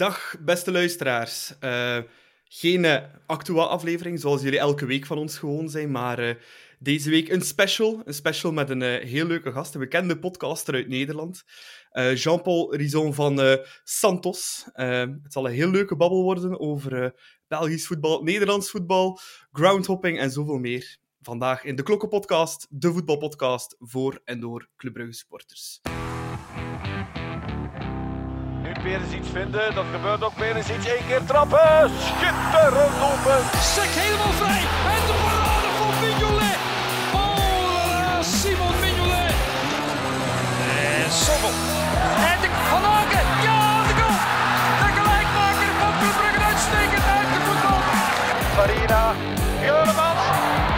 Dag, beste luisteraars. Uh, geen uh, Actua-aflevering, zoals jullie elke week van ons gewoon zijn, maar uh, deze week een special. Een special met een heel leuke gast, een bekende podcaster uit Nederland. Jean-Paul Rison van Santos. het zal een heel leuke babbel worden over Belgisch voetbal, Nederlands voetbal, groundhopping en zoveel meer. Vandaag in de Klokkenpodcast, de voetbalpodcast voor en door Club Brugge supporters weer eens iets vinden. Dat gebeurt ook weer eens iets. Eén keer trappen. Schitterend open. Sek helemaal vrij. En de parade van Mignolet. Oh, Simon Mignolet. En Sommel. En de Van Aken. Ja, de goal. De gelijkmaker van Club Brugge uitstekend uitgevoetbald. Farina. Juremans.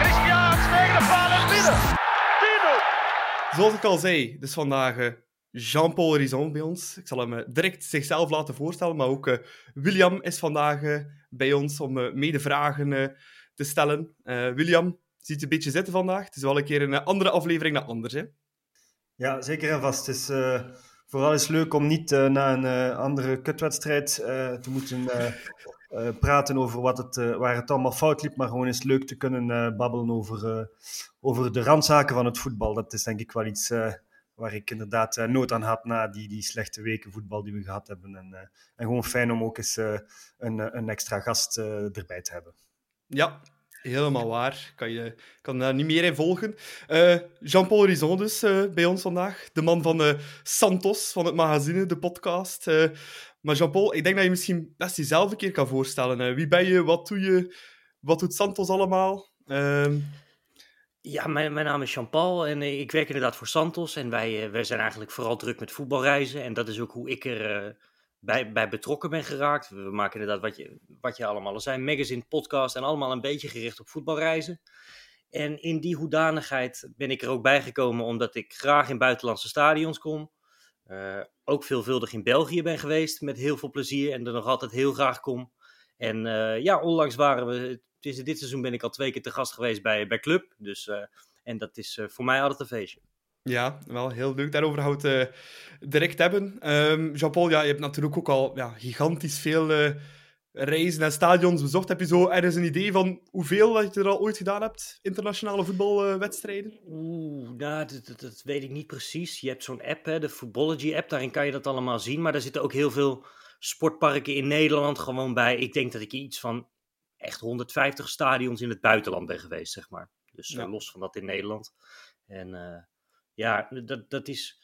Christian tegen de paal en binnen. Zoals ik al zei, dus vandaag uh, Jean-Paul Rison bij ons. Ik zal hem eh, direct zichzelf laten voorstellen, maar ook uh, William is vandaag uh, bij ons om uh, mede vragen te stellen. William, ziet een beetje zitten vandaag? Het is wel een keer een andere aflevering dan anders, hè? Ja, zeker en vast. Het is vooral eens leuk om niet na een andere kutwedstrijd te moeten praten over wat het, waar het allemaal fout liep, maar gewoon eens leuk te kunnen babbelen over, over de randzaken van het voetbal. Dat is denk ik wel iets waar ik inderdaad uh, nood aan had na die, die slechte weken voetbal die we gehad hebben. En, uh, en gewoon fijn om ook eens uh, een, een extra gast erbij te hebben. Ja, helemaal waar. Kan je kan daar niet meer in volgen. Jean-Paul Rison dus bij ons vandaag. De man van Santos, van het magazine, de podcast. maar Jean-Paul, ik denk dat je misschien best jezelf een keer kan voorstellen. wie ben je? Wat doe je? Wat doet Santos allemaal? Ja, mijn, mijn naam is Jean-Paul en ik werk inderdaad voor Santos. En wij, eh, wij zijn eigenlijk vooral druk met voetbalreizen. En dat is ook hoe ik er uh, bij, bij betrokken ben geraakt. We maken inderdaad wat je, wat je allemaal al zei. Magazine, podcast en allemaal een beetje gericht op voetbalreizen. En in die hoedanigheid ben ik er ook bijgekomen omdat ik graag in buitenlandse stadions kom. Ook veelvuldig in België ben geweest met heel veel plezier en er nog altijd heel graag kom. En ja, onlangs waren we dit seizoen ben ik al twee keer te gast geweest bij, bij Club. Dus, uh, en dat is uh, voor mij altijd een feestje. Ja, wel heel leuk. Daarover gaan we het uh, direct hebben. Um, Jean-Paul, ja, je hebt natuurlijk ook al ja, gigantisch veel reizen en stadions bezocht. Heb je zo ergens een idee van hoeveel dat je er al ooit gedaan hebt? Internationale voetbalwedstrijden? Oeh, nou, dat, dat, dat, weet ik niet precies. Je hebt zo'n app, hè, de Footballogy-app. Daarin kan je dat allemaal zien. Maar daar zitten ook heel veel sportparken in Nederland gewoon bij. Ik denk dat ik iets van echt 150 stadions in het buitenland ben geweest, zeg maar. Dus eh, los van dat in Nederland. En uh, ja, dat, dat, is,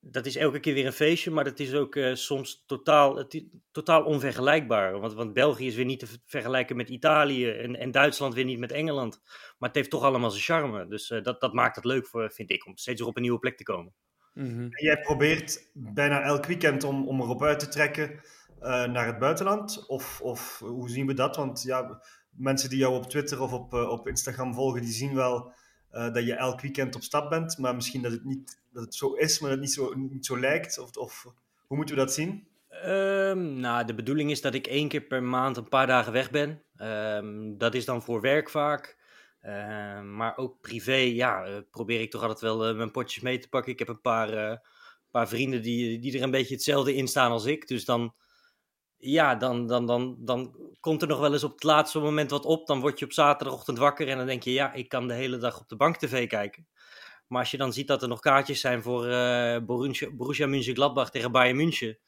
dat is elke keer weer een feestje, maar dat is ook uh, soms totaal, het, totaal onvergelijkbaar. Want, want België is weer niet te vergelijken met Italië en, en Duitsland weer niet met Engeland. Maar het heeft toch allemaal zijn charme. Dus uh, dat, dat maakt het leuk, voor, vind ik, om steeds weer op een nieuwe plek te komen. Mm -hmm. Jij probeert bijna elk weekend om, om erop uit te trekken naar het buitenland? Of, of hoe zien we dat? Want ja, mensen die jou op Twitter of op, uh, op Instagram volgen, die zien wel uh, dat je elk weekend op stap bent. Maar misschien dat het niet dat het zo is, maar dat het niet zo, niet zo lijkt. Of, of hoe moeten we dat zien? Um, nou, de bedoeling is dat ik één keer per maand een paar dagen weg ben. Um, dat is dan voor werk vaak. Uh, maar ook privé, ja, probeer ik toch altijd wel mijn potjes mee te pakken. Ik heb een paar, paar vrienden die, die er een beetje hetzelfde in staan als ik. Dus dan ja, dan, dan, dan, dan komt er nog wel eens op het laatste moment wat op. Dan word je op zaterdagochtend wakker en dan denk je, ja, ik kan de hele dag op de bank tv kijken. Maar als je dan ziet dat er nog kaartjes zijn voor uh, Borussia, Borussia Mönchengladbach tegen Bayern München.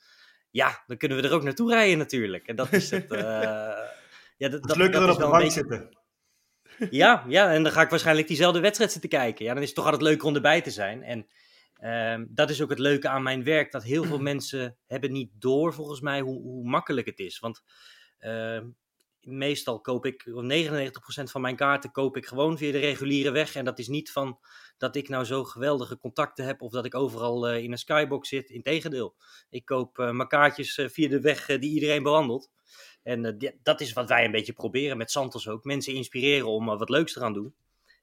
Ja, dan kunnen we er ook naartoe rijden natuurlijk. En dat is het. Uh, ja, dat, op de bank zitten. Ja, ja, en dan ga ik waarschijnlijk diezelfde wedstrijd zitten kijken. Ja, dan is het toch altijd leuk om erbij te zijn. En Um, dat is ook het leuke aan mijn werk, dat heel veel mensen hebben niet door volgens mij hoe, hoe makkelijk het is. Want uh, meestal koop ik, 99% van mijn kaarten koop ik gewoon via de reguliere weg. En dat is niet van dat ik nou zo geweldige contacten heb of dat ik overal uh, in een skybox zit. Integendeel, ik koop uh, mijn kaartjes uh, via de weg die iedereen bewandelt. En dat is wat wij een beetje proberen met Santos ook. Mensen inspireren om wat leuks te gaan doen.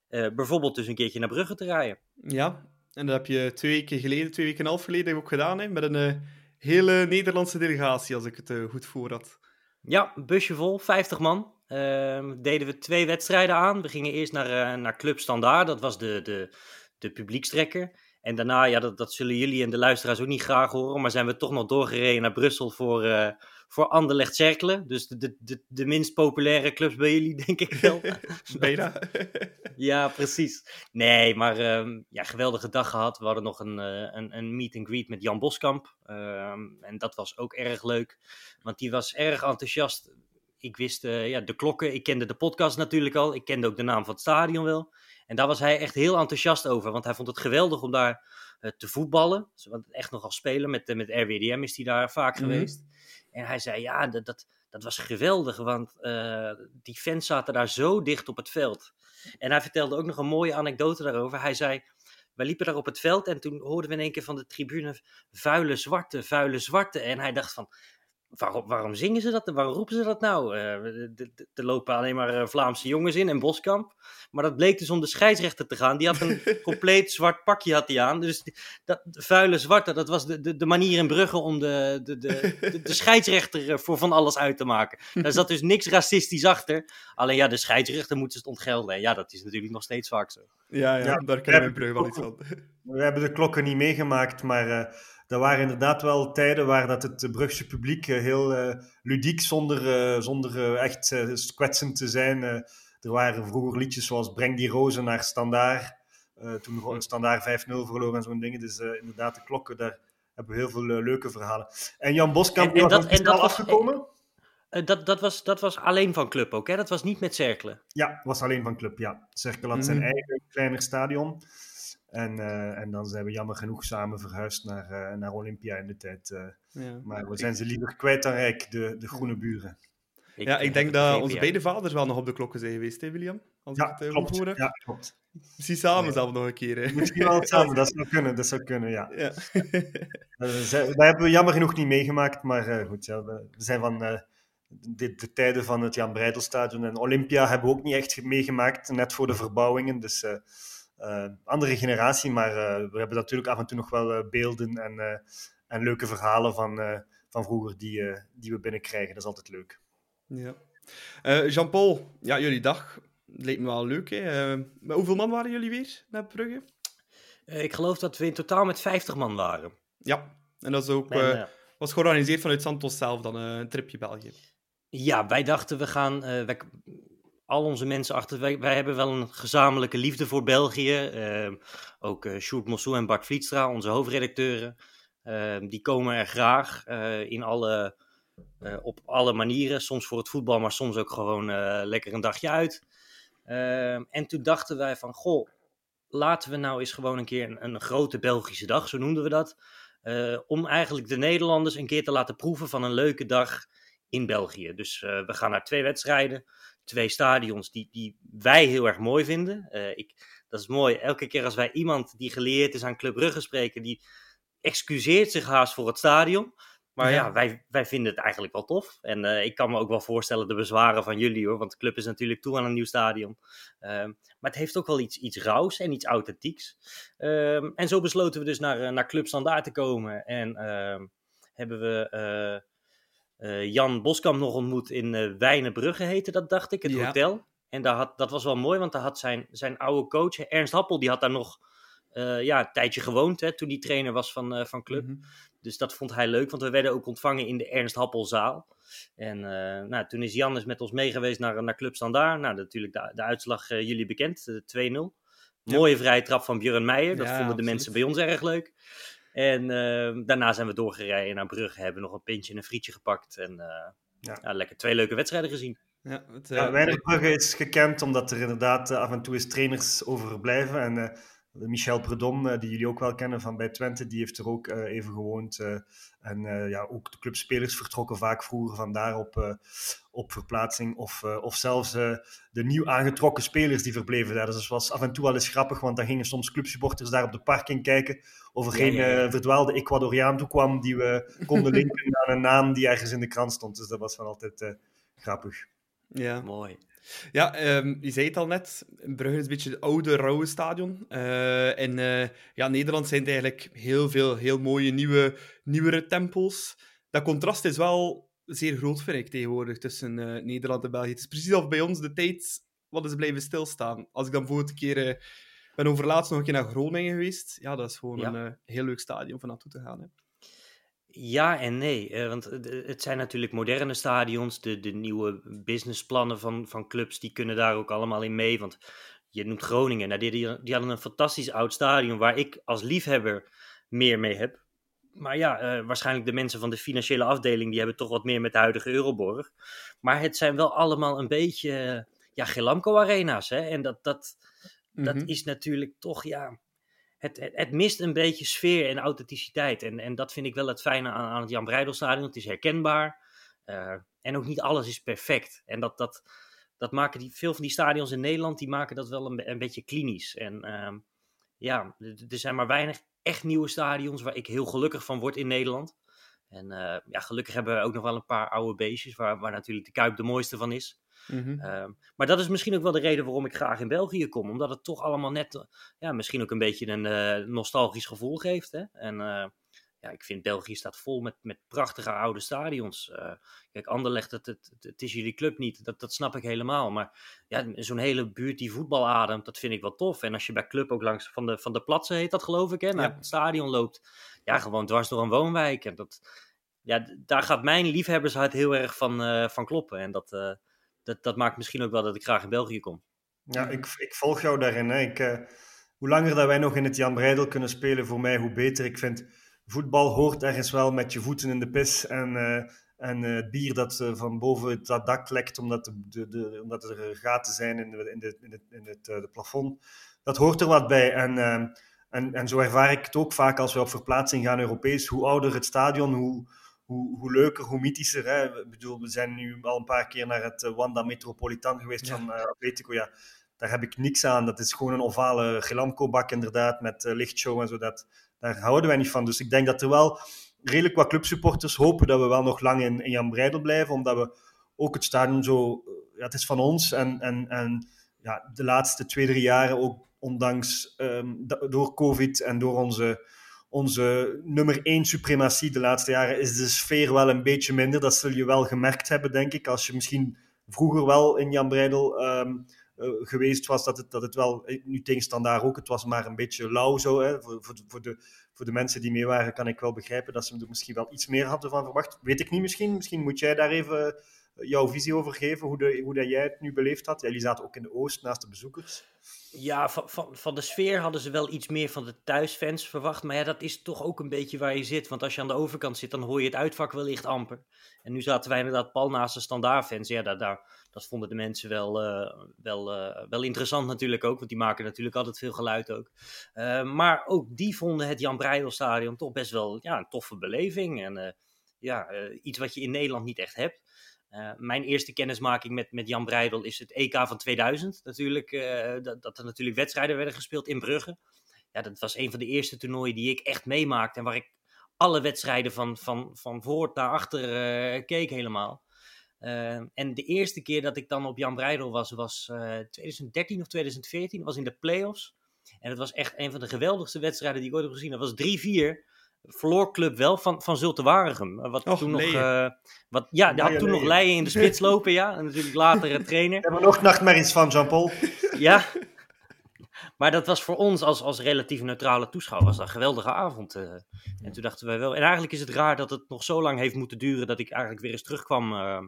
bijvoorbeeld dus een keertje naar Brugge te rijden. Ja, en dat heb je twee weken geleden, twee weken en een half geleden ook gedaan, hè, met een uh, hele Nederlandse delegatie, als ik het uh, goed voor had. Ja, busje vol, 50 man. Uh, deden we twee wedstrijden aan. We gingen eerst naar, uh, naar Club Standaard, dat was de, de, de publiekstrekker. En daarna, ja, dat, dat zullen jullie en de luisteraars ook niet graag horen, maar zijn we toch nog doorgereden naar Brussel voor, voor Anderlecht Cerkelen. Dus de, de, de, de minst populaire clubs bij jullie, denk ik wel. Bijna. ja, precies. Nee, maar ehm, ja, geweldige dag gehad. We hadden nog een, eh, een, een meet and greet met Jan Boskamp. Ehm, en dat was ook erg leuk. Want die was erg enthousiast. Ik wist uh, ja, de klokken. Ik kende de podcast natuurlijk al. Ik kende ook de naam van het stadion wel. En daar was hij echt heel enthousiast over. Want hij vond het geweldig om daar uh, te voetballen. Want echt nogal spelen. Met, met RWDM is hij daar vaak Mhm. geweest. En hij zei, ja, dat, dat, dat was geweldig. Want eh, die fans zaten daar zo dicht op het veld. En hij vertelde ook nog een mooie anekdote daarover. Hij zei, wij liepen daar op het veld en toen hoorden we in één keer van de tribune vuile zwarte, vuile zwarte. En hij dacht van, waarom, waarom zingen ze dat? Waarom roepen ze dat nou? Eh, de- de- de- er lopen alleen maar eh, Vlaamse jongens in en Boskamp. Maar dat bleek dus om de scheidsrechter te gaan. Die had een compleet zwart pakje had hij aan. Dus dat vuile zwarte, dat was de, de, de manier in Brugge om de, de, de, de, de scheidsrechter eh, voor van alles uit te maken. Daar zat dus niks racistisch achter. Alleen ja, de scheidsrechter moeten ze het ontgelden. En ja, dat is natuurlijk nog steeds vaak zo. Ja, ja, Ja, daar kennen we in Brugge wel iets van. We hebben de klokken niet meegemaakt, maar eh er waren inderdaad wel tijden waar dat het Brugse publiek eh, heel eh, ludiek, zonder, eh, zonder echt kwetsend te zijn. er waren vroeger liedjes zoals Breng die rozen naar Standaard. toen gewoon Standaard 5-0 verloren en zo'n dingen. Dus inderdaad, de klokken, daar hebben we heel veel leuke verhalen. En Jan Boskamp, En- en dat- dat, en dat was- afgekomen? Dat, dat, was, dat was alleen van club ook, hè? Dat was niet met cirkelen. Ja, was alleen van club, ja. Cerkel had zijn Mhm. eigen kleiner stadion. En, eh, en dan zijn we jammer genoeg samen verhuisd naar, eh, naar Olympia in de tijd. eh. Ja. maar we zijn ze liever kwijt dan rijk, de, de groene buren. ja, ik denk dat onze beide vaders wel nog op de klokken zijn geweest, hè, William? Als Ja, ik het klopt. Ja, klopt. Misschien samen Ja. zelf nog een keer. hè. Misschien wel samen, dat zou kunnen, dat zou kunnen, ja. Ja. Dat hebben we jammer genoeg niet meegemaakt, maar eh, goed, ja, we, we zijn van eh, de, de tijden van het Jan Breidelstadion en Olympia hebben we ook niet echt meegemaakt, net voor de verbouwingen. Dus andere generatie, maar eh, we hebben natuurlijk af en toe nog wel eh, beelden en, eh, en leuke verhalen van, eh, van vroeger die, eh, die we binnenkrijgen. Dat is altijd leuk. Ja. Eh, Jean-Paul, ja, jullie dag leek me wel leuk. Hè? Eh, maar hoeveel man waren jullie weer naar Brugge? Eh, ik geloof dat we in totaal met 50 man waren. Ja, en dat is ook, En, eh, eh, was georganiseerd vanuit Santos zelf dan, eh, een tripje België. Ja, wij dachten we gaan. eh, wij, al onze mensen achter. Wij, hebben wel een gezamenlijke liefde voor België. eh, ook eh Sjoerd Mossou en Bart Vlietstra, onze hoofdredacteuren. eh, die komen er graag eh, in alle, eh, op alle manieren. Soms voor het voetbal, maar soms ook gewoon lekker een dagje uit. Eh, en toen dachten wij van, goh, laten we nou eens gewoon een keer een, een grote Belgische dag, zo noemden we dat. om eigenlijk de Nederlanders een keer te laten proeven van een leuke dag in België. Dus we gaan naar twee wedstrijden, twee stadions die, die wij heel erg mooi vinden. Eh, ik, dat is mooi, elke keer als wij iemand die geleerd is aan Club Brugge spreken, die excuseert zich haast voor het stadion. Maar ja, Ja. wij, wij vinden het eigenlijk wel tof. En eh, ik kan me ook wel voorstellen de bezwaren van jullie hoor. Want de club is natuurlijk toe aan een nieuw stadion. Ehm, maar het heeft ook wel iets, iets rauws en iets authentieks. Ehm, en zo besloten we dus naar, eh, naar Club Standaard te komen. En ehm, hebben we eh, Jan Boskamp nog ontmoet in eh Wijnenbrugge heette dat, dacht ik, het Ja. hotel. En daar had, dat was wel mooi, want daar had zijn, zijn oude coach, Ernst Happel, die had daar nog eh, ja, een tijdje gewoond hè, toen die trainer was van, van Club. Mhm. Dus dat vond hij leuk, want we werden ook ontvangen in de Ernst Happelzaal. En nou, toen is Jan is met ons meegeweest naar, naar Club Standaard. Nou, natuurlijk de, de uitslag jullie bekend, de 2-0. Mooie vrije trap van Björn Meijer, dat Ja, vonden de absoluut. mensen bij ons erg leuk. En eh, daarna zijn we doorgereden naar Brugge, hebben nog een pintje en een frietje gepakt. En eh, Ja. ja, lekker twee leuke wedstrijden gezien. Ja, het, eh, Ja, Weidenbrugge is gekend omdat er inderdaad eh, af en toe eens trainers over verblijven. En eh, Michel Predom, eh, die jullie ook wel kennen van bij Twente, die heeft er ook eh, even gewoond. eh, en eh, ja, ook de clubspelers vertrokken vaak vroeger vandaar op, eh, op verplaatsing. Of, eh, of zelfs eh, de nieuw aangetrokken spelers die verbleven daar. Dus dat was af en toe wel eens grappig, want dan gingen soms clubsupporters daar op de parking kijken of er Ja, geen ja, ja. verdwaalde Ecuadoriaan toekwam die we konden linken aan een naam die ergens in de krant stond. Dus dat was wel altijd eh, grappig. ja. Mooi. Ja, ehm, je zei het al net, Brugge is een beetje het oude, rauwe stadion. Eh in eh, ja, Nederland zijn het eigenlijk heel veel heel mooie, nieuwe, nieuwere tempels. Dat contrast is wel zeer groot, vind ik, tegenwoordig, tussen eh, Nederland en België. Het is precies of bij ons de tijd wat is blijven stilstaan. Als ik dan voor een keer... ben overlaatst nog een keer naar Groningen geweest. Ja, dat is gewoon Ja. een heel leuk stadion om naartoe te gaan. Hè. Ja en nee, eh, want het- zijn natuurlijk moderne stadions. De, de nieuwe businessplannen van, van clubs, die kunnen daar ook allemaal in mee. Want je noemt Groningen, nou, die, die, die hadden een fantastisch oud stadion waar ik als liefhebber meer mee heb. Maar ja, eh, waarschijnlijk de mensen van de financiële afdeling, die hebben toch wat meer met de huidige Euroborg. Maar het zijn wel allemaal een beetje, eh, ja, Gelamco-arena's. Hè? En dat, dat, dat Mhm. is natuurlijk toch, ja, het, het, mist een beetje sfeer en authenticiteit. En, en dat vind ik wel het fijne aan, aan het Jan Breidelstadion. Het is herkenbaar. eh, en ook niet alles is perfect. En dat, dat, dat maken die, veel van die stadions in Nederland, die maken dat wel een, een beetje klinisch. En ehm, ja, er zijn maar weinig echt nieuwe stadions waar ik heel gelukkig van word in Nederland. En eh, ja, gelukkig hebben we ook nog wel een paar oude beestjes, waar, waar natuurlijk de Kuip de mooiste van is. Mhm. Ehm, maar dat is misschien ook wel de reden waarom ik graag in België kom. Omdat het toch allemaal net, eh, ja, misschien ook een beetje een eh, nostalgisch gevoel geeft. Hè? En ja, ik vind België staat vol met, met prachtige oude stadions. Eh, kijk, Anderlecht, het, het, het, het is jullie club niet. Dat, dat snap ik helemaal. Maar ja, zo'n hele buurt die voetbal ademt, dat vind ik wel tof. En als je bij club ook langs van de, van de platsen, heet dat geloof ik, hè, naar Ja. het stadion loopt. Ja, gewoon dwars door een woonwijk. En dat, ja, daar gaat mijn liefhebbershart heel erg van, eh, van kloppen. En dat... eh, dat, dat maakt misschien ook wel dat ik graag in België kom. Ja, ik, ik volg jou daarin. Hè. Ik, hoe langer dat wij nog in het Jan Breidel kunnen spelen, voor mij hoe beter. Ik vind, voetbal hoort ergens wel met je voeten in de pis en, eh, en het bier dat eh, van boven het dat dak lekt omdat, de, de, de- omdat er gaten zijn in, de, in, de, in, het, in het de plafond. Dat hoort er wat bij. En, en, en zo ervaar ik het ook vaak als we op verplaatsing gaan Europees. Hoe ouder het stadion, hoe, hoe, hoe leuker, hoe mythischer. Hè? Ik bedoel, we zijn nu al een paar keer naar het Wanda Metropolitan geweest Ja. van Atletico. Ja, daar heb ik niks aan. Dat is gewoon een ovale Gelamco-bak inderdaad, met lichtshow en zo. Dat, daar houden wij niet van. Dus ik denk dat er wel redelijk wat clubsupporters hopen dat we wel nog lang in, in Jan Breidel blijven, omdat we ook het stadion zo... eh, Ja, het is van ons en, en, en ja, de laatste twee, drie jaren ook ondanks ehm, door COVID en door onze, onze nummer één suprematie de laatste jaren is de sfeer wel een beetje minder. Dat zul je wel gemerkt hebben, denk ik. Als je misschien vroeger wel in Jan Breidel ehm, eh, geweest was, dat het, dat het wel, eh, nu tegenstandaar ook, het was maar een beetje lauw zo. Hè. Voor, voor, voor, de, voor de mensen die mee waren, kan ik wel begrijpen dat ze er misschien wel iets meer hadden van verwacht. Weet ik niet misschien. Misschien moet jij daar even eh, jouw visie over geven, hoe, de, hoe dat jij het nu beleefd had. Jullie zaten ook in de Oost naast de bezoekers. Ja, van, van, van de sfeer hadden ze wel iets meer van de thuisfans verwacht. Maar ja, dat is toch ook een beetje waar je zit. Want als je aan de overkant zit, dan hoor je het uitvak wellicht amper. En nu zaten wij inderdaad pal naast de standaardfans. Ja, daar, daar, dat vonden de mensen wel, eh, wel, eh, wel interessant natuurlijk ook. Want die maken natuurlijk altijd veel geluid ook. Eh, maar ook die vonden het Jan Breidelstadion toch best wel ja, een toffe beleving. En ja, iets wat je in Nederland niet echt hebt. Mijn eerste kennismaking met, met Jan Breidel is het EK van 2000 natuurlijk. Dat, dat, er natuurlijk wedstrijden werden gespeeld in Brugge. Ja, dat was een van de eerste toernooien die ik echt meemaakte. En waar ik alle wedstrijden van, van, van voor naar achter keek helemaal. Uh, en de eerste keer dat ik dan op Jan Breidel was, was 2013 of 2014. Dat was in de playoffs. En het was echt een van de geweldigste wedstrijden die ik ooit heb gezien. Dat was 3-4 verloor club wel van, van Zulte Waregem. Wat Och, toen nog, uh, wat, ja, die had toen nog Leijen. Leijen in de spits lopen, ja. En natuurlijk later een trainer. We hebben nog nachtmerries van Jean-Paul. Ja. Maar dat was voor ons als, als relatief neutrale toeschouwer was dat een geweldige avond. Uh. En toen dachten wij wel... En eigenlijk is het raar dat het nog zo lang heeft moeten duren... dat ik eigenlijk weer eens terugkwam uh,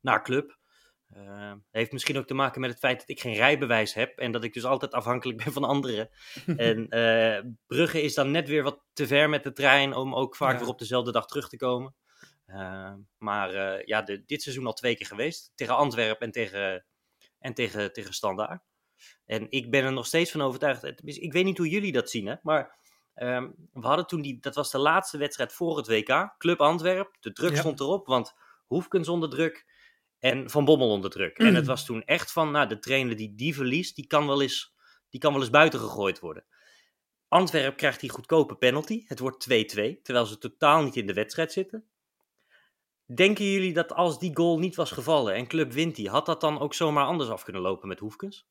naar club. Uh, heeft misschien ook te maken met het feit dat ik geen rijbewijs heb en dat ik dus altijd afhankelijk ben van anderen. en uh, Brugge is dan net weer wat te ver met de trein om ook vaak Ja. weer op dezelfde dag terug te komen. Uh, maar ja, de, dit seizoen al twee keer geweest. Tegen Antwerpen en tegen, en tegen, tegen Standaard. En ik ben er nog steeds van overtuigd. Ik weet niet hoe jullie dat zien, hè, maar um, we hadden toen die, dat was de laatste wedstrijd voor het WK. Club Antwerp, de druk Ja. stond erop, want Hoefkens onder druk en Van Bommel onder druk. En het was toen echt van, nou, de trainer die die verliest, die kan wel eens, die kan wel eens buiten gegooid worden. Antwerp krijgt die goedkope penalty. Het wordt 2-2, terwijl ze totaal niet in de wedstrijd zitten. Denken jullie dat als die goal niet was gevallen en club wint die, had dat dan ook zomaar anders af kunnen lopen met Hoefkens?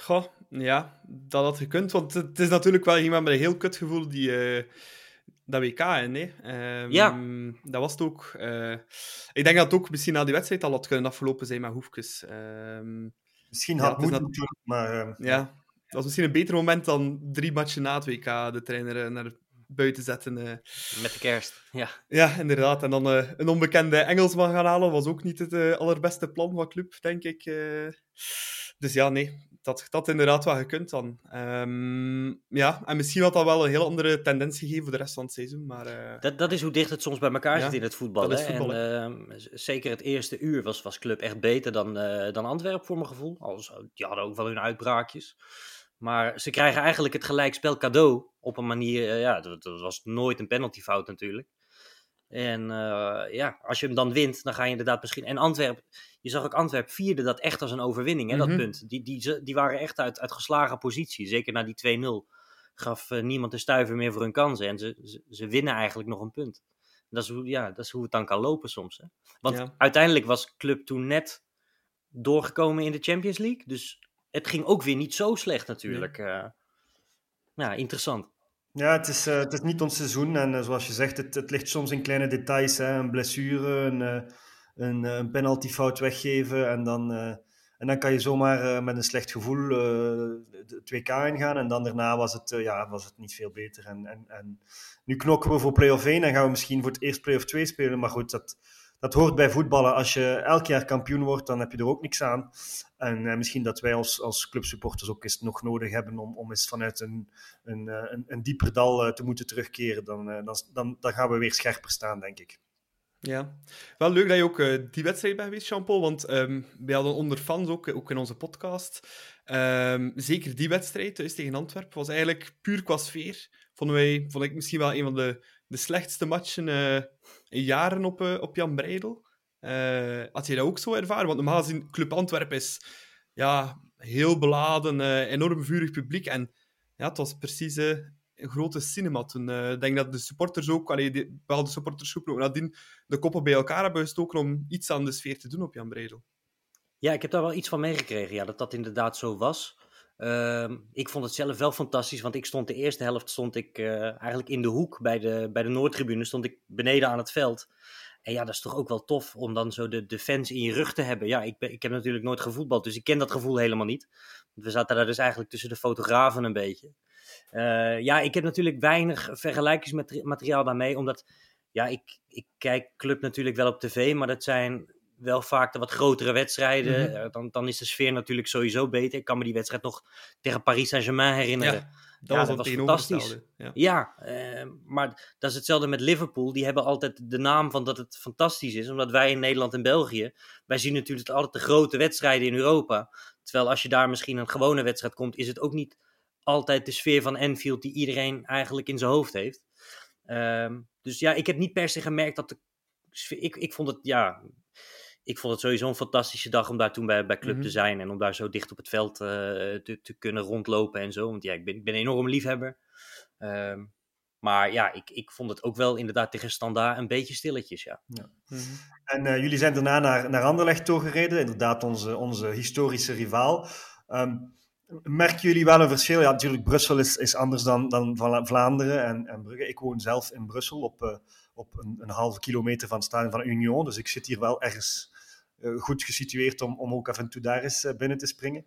Goh, ja, dat had gekund. Want het is natuurlijk wel iemand met een heel kut gevoel die uh, dat WK in. Nee? Um, Ja. Dat was het ook. Uh, ik denk dat het ook misschien na die wedstrijd al had kunnen afgelopen zijn met Hoefkes. Um, Misschien Ja, had het is moeten maar... eh, ja, dat was misschien een beter moment dan drie matchen na het WK de trainer uh, naar buiten zetten. Met de kerst, ja. Ja, inderdaad. En dan een onbekende Engelsman gaan halen was ook niet het allerbeste plan van club, denk ik. dus ja, nee, dat dat inderdaad wel gekund dan. Um, ja, en misschien had dat wel een heel andere tendens gegeven voor de rest van het seizoen. Maar, uh... dat, dat is hoe dicht het soms bij elkaar zit in het voetbal. voetbal en, uh, zeker het eerste uur was, was Club echt beter dan, uh, dan Antwerpen, voor mijn gevoel. Als, die hadden ook wel hun uitbraakjes. Maar ze krijgen eigenlijk het gelijkspel cadeau op een manier. ja, dat, dat, was nooit een penaltyfout natuurlijk. En ja, als je hem dan wint, dan ga je inderdaad misschien. En Antwerpen, je zag ook Antwerp vierde dat echt als een overwinning, hè, dat mhm. punt. Die, die, die waren echt uit, uit geslagen positie. Zeker na die 2-0 gaf uh, niemand een stuiver meer voor hun kansen. En ze, ze, ze, winnen eigenlijk nog een punt. Dat is, hoe, ja, dat is hoe het dan kan lopen soms. Hè. Want uiteindelijk was Club toen net doorgekomen in de Champions League. Dus het ging ook weer niet zo slecht natuurlijk. Uh, ja, interessant. Ja, het is, uh, het is niet ons seizoen. En zoals je zegt, het, het ligt soms in kleine details. Hè. Een blessure, een een, eh, een penaltyfout weggeven en dan, uh, en dan kan je zomaar uh, met een slecht gevoel uh, de 2K ingaan. En dan daarna was het, ja, was het niet veel beter. En, en, en nu knokken we voor play-off 1 en gaan we misschien voor het eerst play-off 2 spelen. Maar goed, dat, dat hoort bij voetballen. Als je elk jaar kampioen wordt, dan heb je er ook niks aan. En misschien dat wij als, als clubsupporters ook eens nog nodig hebben om, om eens vanuit een, een, een, een dieper dal te moeten terugkeren. Dan, dan, dan, dan gaan we weer scherper staan, denk ik. Ja, wel leuk dat je ook uh, die wedstrijd bent geweest, Jean-Paul. Want um, wij hadden onder fans ook, ook in onze podcast. Um, zeker die wedstrijd thuis tegen Antwerpen was eigenlijk puur qua sfeer. Vonden wij, vond ik misschien wel een van de, de slechtste matchen uh, in jaren op, uh, op Jan Breidel. had je dat ook zo ervaren? Want normaal gezien, Club Antwerpen is ja, heel beladen, enorm vurig publiek. En ja, het was precies grote cinema toen. Eh, ik denk dat de supporters ook, allee, de bepaalde supportersgroepen ook nadien de koppen bij elkaar hebben gestoken om iets aan de sfeer te doen op Jan Breidel. Ja, ik heb daar wel iets van meegekregen, ja, dat dat inderdaad zo was. Uh, ik vond het zelf wel fantastisch, want ik stond de eerste helft stond ik uh, eigenlijk in de hoek bij de, bij de Noordtribune, stond ik beneden aan het veld. En ja, dat is toch ook wel tof om dan zo de, de fans in je rug te hebben. Ja, ik, ik heb natuurlijk nooit gevoetbald, dus ik ken dat gevoel helemaal niet. We zaten daar dus eigenlijk tussen de fotografen een beetje. Uh, ja, ik heb natuurlijk weinig vergelijkingsmateriaal daarmee, omdat ja, ik, ik kijk club natuurlijk wel op tv, maar dat zijn wel vaak de wat grotere wedstrijden. Mm -hmm. dan, dan is de sfeer natuurlijk sowieso beter. Ik kan me die wedstrijd nog tegen Paris Saint-Germain herinneren. Ja, dat ja, was, dat was fantastisch. Ja, ja uh, maar dat is hetzelfde met Liverpool. Die hebben altijd de naam van dat het fantastisch is. Omdat wij in Nederland en België, wij zien natuurlijk altijd de grote wedstrijden in Europa. Terwijl als je daar misschien een gewone wedstrijd komt, is het ook niet altijd de sfeer van Enfield die iedereen eigenlijk in zijn hoofd heeft. Um, dus ja, ik heb niet per se gemerkt dat de sfeer, ik, ik vond het, ja, ik vond het sowieso een fantastische dag om daar toen bij, bij Club mm -hmm. te zijn. En om daar zo dicht op het veld uh, te, te, kunnen rondlopen en zo. Want ja, ik ben, ik ben een enorm liefhebber. Um, maar ja, ik, ik vond het ook wel inderdaad tegen Standaard een beetje stilletjes, ja. ja. Mm -hmm. En uh, jullie zijn daarna naar, naar Anderlecht toegereden. Inderdaad, onze, onze historische rivaal. Um, Merken jullie wel een verschil? Ja, natuurlijk, Brussel is, is anders dan, dan Vlaanderen en, en Brugge. Ik woon zelf in Brussel op, uh, op een, een, halve kilometer van het stadion van Union. Dus ik zit hier wel ergens uh, goed gesitueerd om, om ook af en toe daar eens uh, binnen te springen.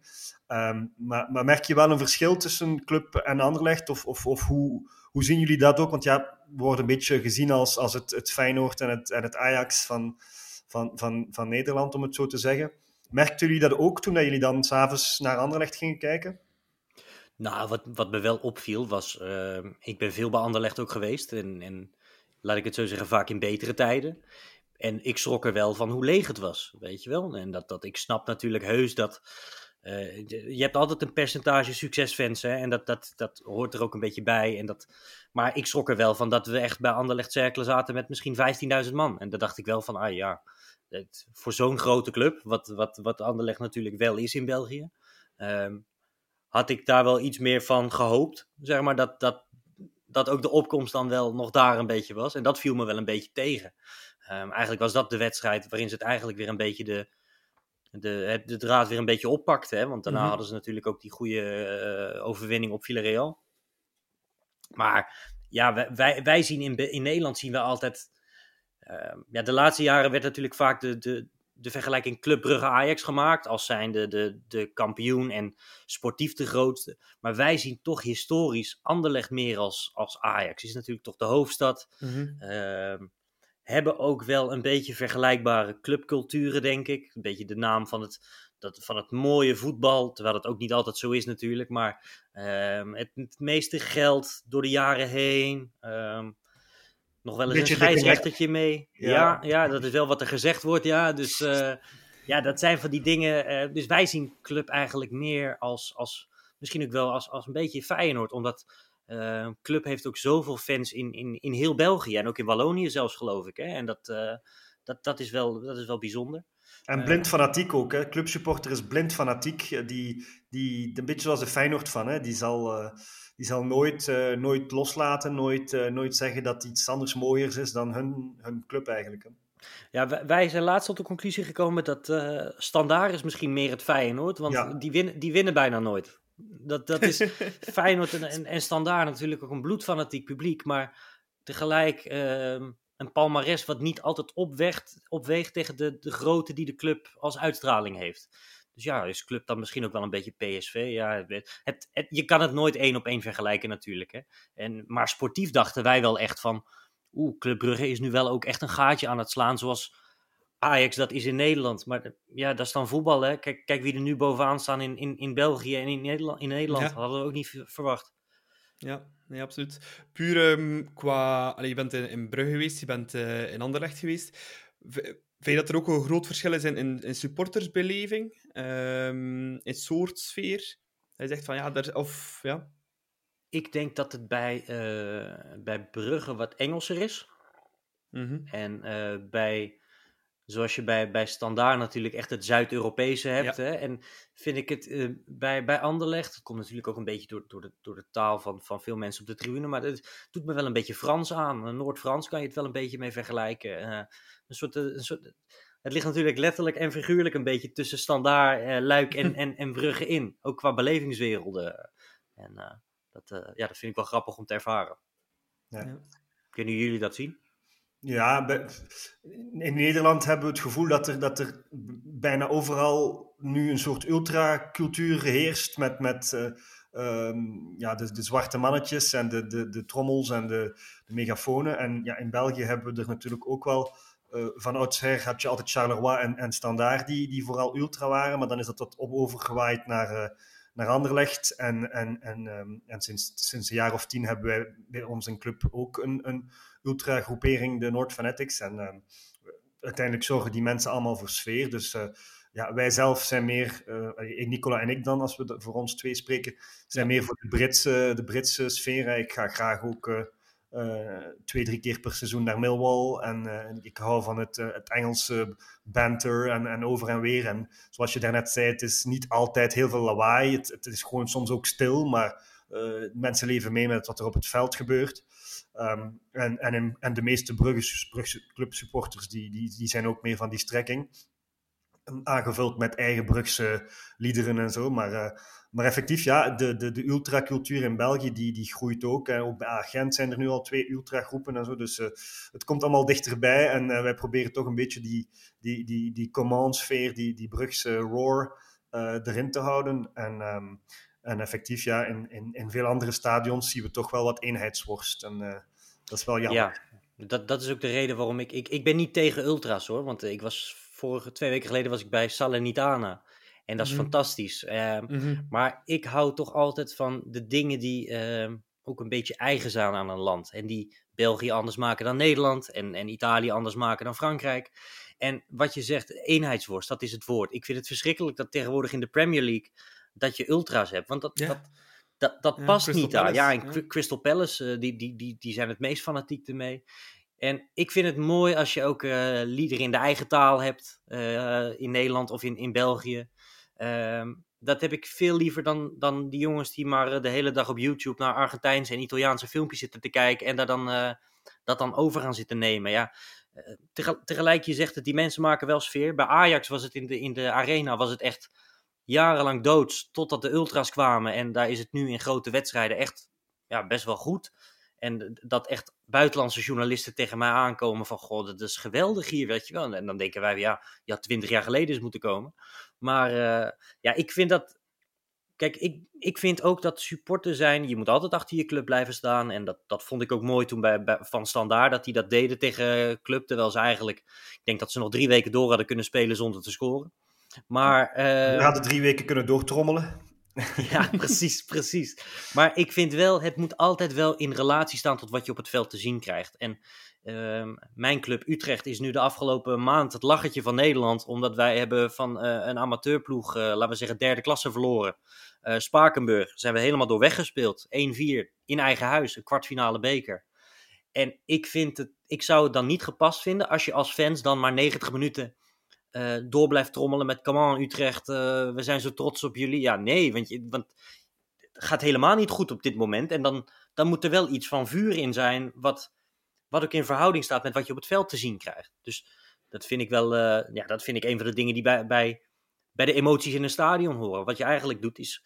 Um, maar, maar, merk je wel een verschil tussen club en Anderlecht? Of, of, of hoe, hoe zien jullie dat ook? Want ja, we worden een beetje gezien als, als het, het Feyenoord en het, en het Ajax van, van, van, van Nederland, om het zo te zeggen. Merkten jullie dat ook toen dat jullie dan s'avonds naar Anderlecht gingen kijken? Nou, wat, wat me wel opviel was, uh, ik ben veel bij Anderlecht ook geweest. En, en laat ik het zo zeggen, vaak in betere tijden. En ik schrok er wel van hoe leeg het was, weet je wel. En dat, dat ik snap natuurlijk heus dat... Uh, je hebt altijd een percentage succesfans, hè, en dat, dat, dat hoort er ook een beetje bij. En dat, maar ik schrok er wel van dat we echt bij Anderlecht cirkelen zaten met misschien 15.000 man. En daar dacht ik wel van, ah ja, het, voor zo'n grote club, wat, wat, wat Anderlecht natuurlijk wel is in België, um, had ik daar wel iets meer van gehoopt. Zeg maar dat, dat, dat ook de opkomst dan wel nog daar een beetje was. En dat viel me wel een beetje tegen. Um, eigenlijk was dat de wedstrijd waarin ze het eigenlijk weer een beetje de, de, de draad weer een beetje oppakte. Hè? Want daarna mm -hmm. hadden ze natuurlijk ook die goede uh, overwinning op Villarreal. Maar ja, wij, wij, zien in, in Nederland zien we altijd Ehm, ja, de laatste jaren werd natuurlijk vaak de, de, de vergelijking Club Brugge-Ajax gemaakt als zijnde de, de kampioen en sportief de grootste. Maar wij zien toch historisch Anderlecht meer als, als Ajax. Is natuurlijk toch de hoofdstad. Ehm, hebben ook wel een beetje vergelijkbare clubculturen, denk ik. Een beetje de naam van het, dat, van het mooie voetbal, terwijl het ook niet altijd zo is natuurlijk. Maar ehm, het, het meeste geld door de jaren heen. Ehm, nog wel eens Beetje een scheidsrechtertje mee. Ja. Ja. Ja, dat is wel wat er gezegd wordt, ja. Dus eh, ja, dat zijn van die dingen. eh, dus wij zien club eigenlijk meer als, als misschien ook wel als, als een beetje Feyenoord. Omdat eh, club heeft ook zoveel fans in, in, in heel België. En ook in Wallonië zelfs, geloof ik. Hè? En dat, dat, dat, is wel, dat is wel bijzonder. En blind fanatiek ook. Hè. Clubsupporter is blind fanatiek. Die, die, een beetje zoals de Feyenoord van. Hè. Die zal, die zal nooit, eh, nooit loslaten. Nooit, eh, nooit zeggen dat iets anders mooier is dan hun, hun club eigenlijk. Hè. Ja, wij, wij zijn laatst tot de conclusie gekomen dat eh Standaard is misschien meer het Feyenoord. Want Ja. die, winnen, die winnen bijna nooit. Dat, dat is Feyenoord en, en, en Standaard natuurlijk ook een bloedfanatiek publiek. Maar tegelijk ehm, een palmares wat niet altijd opweegt, opweegt tegen de, de grootte die de club als uitstraling heeft. Dus ja, is club dan misschien ook wel een beetje PSV? Ja, het, het, het- je kan het nooit één op één vergelijken natuurlijk. Hè? En, maar sportief dachten wij wel echt van... Oeh, Club Brugge is nu wel ook echt een gaatje aan het slaan zoals Ajax dat is in Nederland. Maar ja, dat is dan voetbal hè. Kijk, kijk wie er nu bovenaan staan in, in, in België en in Nederland. In Nederland Ja. hadden we ook niet verwacht. Ja, nee, absoluut. Puur ehm, qua... Allee, je bent in, in Brugge geweest, je bent eh, in Anderlecht geweest. V- Vind je dat er ook een groot verschil is in, in, in supportersbeleving? Ehm, in soort sfeer? Hij zegt van ja, daar, of ja. Ik denk dat het bij, eh, bij Brugge wat Engelser is. Mhm. En eh, bij, zoals je bij, bij Standaard natuurlijk echt het Zuid-Europese hebt. Hè? En vind ik het eh, bij, bij Anderlecht, het komt natuurlijk ook een beetje door, door, de, door de taal van, van veel mensen op de tribune, maar het doet me wel een beetje Frans aan. Noord-Frans kan je het wel een beetje mee vergelijken. Eh, een soort, eh, een soort, het ligt natuurlijk letterlijk en figuurlijk een beetje tussen Standaard, eh, Luik en, en, en Brugge in. Ook qua belevingswerelden. En eh, dat, eh, ja, dat vind ik wel grappig om te ervaren. Ja. Kunnen jullie dat zien? Ja, in Nederland hebben we het gevoel dat er, dat er bijna overal nu een soort ultracultuur heerst met, met eh, ehm, ja, de, de zwarte mannetjes en de, de, de trommels en de, de megafonen. En ja, in België hebben we er natuurlijk ook wel, eh, van oudsher had je altijd Charleroi en, en Standaard die, die vooral ultra waren, maar dan is dat wat overgewaaid naar, eh, naar Anderlecht. En, en, en, ehm, en sinds, sinds een jaar of tien hebben wij bij ons in club ook een, een ultra-groepering, de Noord Fanatics. En ehm, uiteindelijk zorgen die mensen allemaal voor sfeer. Dus eh, ja, wij zelf zijn meer, eh, Nicola en ik dan, als we de- voor ons twee spreken, zijn meer voor de Britse, de Britse sfeer. Ik ga graag ook twee, drie keer per seizoen naar Millwall. En ik hou van het, het Engelse banter en, en over en weer. En zoals je daarnet zei, het is niet altijd heel veel lawaai. Het, het is gewoon soms ook stil, maar mensen leven mee met wat er op het veld gebeurt. Ehm, en, en, en de meeste Brugge, Brugse clubsupporters die, die, die zijn ook meer van die strekking. Um, Aangevuld met eigen Brugse liederen en zo. Maar, eh, maar effectief, ja, de, de, de ultracultuur in België die, die groeit ook. En ook bij Agent zijn er nu al twee ultragroepen en zo. Dus eh, het komt allemaal dichterbij. En eh, wij proberen toch een beetje die, die, die, die command-sfeer, die, die Brugse roar erin te houden. En, ehm, en effectief, ja, in, in, in veel andere stadions zien we toch wel wat eenheidsworst. En eh, dat is wel jammer. Ja, dat, dat is ook de reden waarom ik, ik... Ik ben niet tegen ultra's hoor, want ik was vorige twee weken geleden was ik bij Salernitana. En dat is Mhm. fantastisch. Ehm, Mhm. maar ik hou toch altijd van de dingen die ehm, ook een beetje eigen zijn aan een land. En die België anders maken dan Nederland. En, en Italië anders maken dan Frankrijk. En wat je zegt, eenheidsworst, dat is het woord. Ik vind het verschrikkelijk dat tegenwoordig in de Premier League dat je ultra's hebt. Want dat, Ja. dat, dat, dat Ja, past Crystal niet daar. Ja, Palace, en ja. Cry- Crystal Palace, eh, die, die, die, die zijn het meest fanatiek ermee. En ik vind het mooi als je ook eh liederen in de eigen taal hebt. eh, in Nederland of in, in België. Ehm, dat heb ik veel liever dan, dan die jongens die maar de hele dag op YouTube naar Argentijnse en Italiaanse filmpjes zitten te kijken. En daar dan, dat dan over gaan zitten nemen. Ja, tegel- tegelijk, je zegt het, die mensen maken wel sfeer. Bij Ajax was het in de, in de arena was het echt jarenlang doods. Totdat de ultras kwamen. En daar is het nu in grote wedstrijden echt ja, best wel goed. En dat echt buitenlandse journalisten tegen mij aankomen van, goh, dat is geweldig hier, weet je wel. En dan denken wij, ja, je had twintig jaar geleden eens moeten komen. Maar uh, ja, ik vind dat, kijk, ik, ik vind ook dat supporter zijn, je moet altijd achter je club blijven staan. En dat, dat vond ik ook mooi toen bij, bij Van Standaard, dat die dat deden tegen club. Terwijl ze eigenlijk, ik denk dat ze nog drie weken door hadden kunnen spelen zonder te scoren. Maar... Uh, we hadden drie weken kunnen doortrommelen. ja, precies, precies. Maar ik vind wel, het moet altijd wel in relatie staan tot wat je op het veld te zien krijgt. En uh, mijn club Utrecht is nu de afgelopen maand het lachertje van Nederland, omdat wij hebben van uh, een amateurploeg, uh, laten we zeggen, derde klasse verloren. Spakenburg zijn we helemaal door weggespeeld. 1-4 in eigen huis, een kwartfinale beker. En ik, vind het, ik zou het dan niet gepast vinden als je als fans dan maar 90 minuten uh, door blijft trommelen met come on Utrecht, uh, we zijn zo trots op jullie. Ja, nee, want, je, want het gaat helemaal niet goed op dit moment. En dan, dan moet er wel iets van vuur in zijn, wat, wat ook in verhouding staat met wat je op het veld te zien krijgt. Dus dat vind ik wel, uh, ja, dat vind ik een van de dingen die bij, bij, bij de emoties in een stadion horen. Wat je eigenlijk doet is,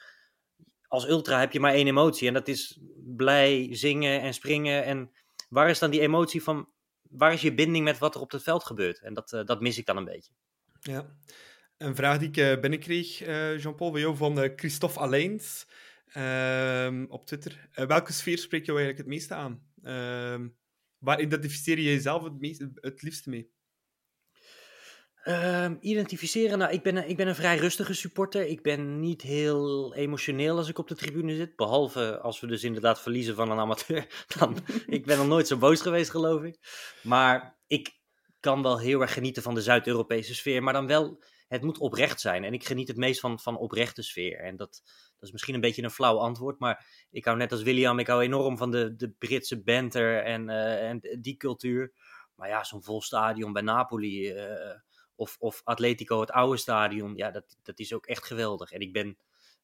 als ultra heb je maar één emotie en dat is blij zingen en springen. En waar is dan die emotie van, waar is je binding met wat er op het veld gebeurt? En dat, dat mis ik dan een beetje. Ja. Een vraag die ik uh, binnenkreeg, uh, Jean-Paul, van uh, Christophe Alleins ehm, op Twitter. welke sfeer spreekt jou eigenlijk het meeste aan? Ehm, waar identificeer je jezelf het, meest, het liefste mee? Um, identificeren, nou, ik ben, een, ik ben een vrij rustige supporter. Ik ben niet heel emotioneel als ik op de tribune zit. Behalve als we dus inderdaad verliezen van een amateur. Dan, ik ben nog nooit zo boos geweest, geloof ik. Maar ik, kan wel heel erg genieten van de Zuid-Europese sfeer, maar dan wel, het moet oprecht zijn. En ik geniet het meest van, van oprechte sfeer. En dat, dat is misschien een beetje een flauw antwoord, maar ik hou net als William, ik hou enorm van de, de Britse banter en, uh, en die cultuur. Maar ja, zo'n vol stadion bij Napoli uh, of, of Atletico, het oude stadion, ja, dat, dat is ook echt geweldig. En ik ben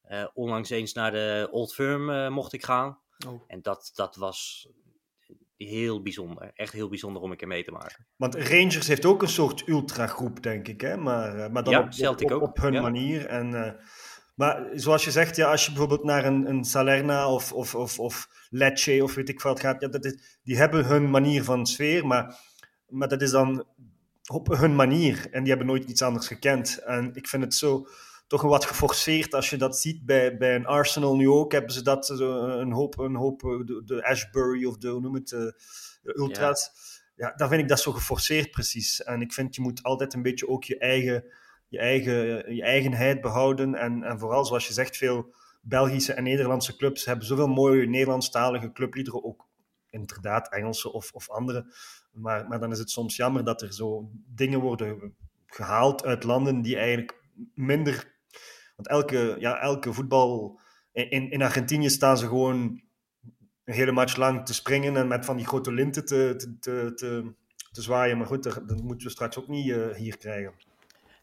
uh, onlangs eens naar de Old Firm mocht ik gaan. Oh. En dat, dat was heel bijzonder. Echt heel bijzonder om een keer mee te maken. Want Rangers heeft ook een soort ultragroep, denk ik. Hè? Maar, maar dan ja, op, op, op, op, hun ja. manier. En, uh, maar zoals je zegt, ja, als je bijvoorbeeld naar een, een Salerna of, of, of, of Lecce of weet ik wat gaat, ja, dat is, die hebben hun manier van sfeer, maar, maar dat is dan op hun manier. En die hebben nooit iets anders gekend. En ik vind het zo toch wat geforceerd als je dat ziet bij, bij een Arsenal nu ook. Hebben ze dat een hoop, een hoop de, de Ashbury of de, hoe noem het, de, de Ultras. Ja. ja, dan vind ik dat zo geforceerd precies. En ik vind je moet altijd een beetje ook je eigen, je eigen je eigenheid behouden. En, en vooral zoals je zegt, veel Belgische en Nederlandse clubs hebben zoveel mooie Nederlandstalige clubliederen. Ook inderdaad Engelse of, of andere. Maar, maar dan is het soms jammer dat er zo dingen worden gehaald uit landen die eigenlijk minder want elke, ja, elke voetbal. In, in Argentinië staan ze gewoon een hele match lang te springen en met van die grote linten te, te, te, te, zwaaien. Maar goed, dat, moeten we straks ook niet uh, hier krijgen.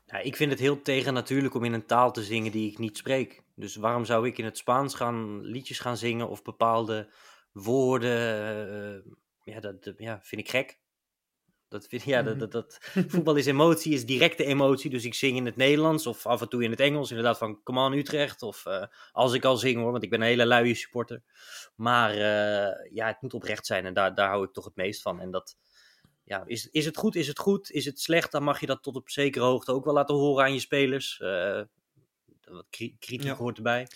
Nou, ik vind het heel tegen natuurlijk om in een taal te zingen die ik niet spreek. Dus waarom zou ik in het Spaans gaan liedjes gaan zingen of bepaalde woorden? Uh, ja, dat ja, vind ik gek. Dat vind, ja, dat, dat, dat, voetbal is emotie, is directe emotie. Dus ik zing in het Nederlands of af en toe in het Engels. Inderdaad van Come on Utrecht. Of uh, als ik al zing hoor, want ik ben een hele luie supporter. Maar uh, ja, het moet oprecht zijn en daar, daar hou ik toch het meest van. En dat, ja, is, is het goed, is het goed. Is het slecht, dan mag je dat tot op zekere hoogte ook wel laten horen aan je spelers. Uh, wat kritiek ja. hoort erbij.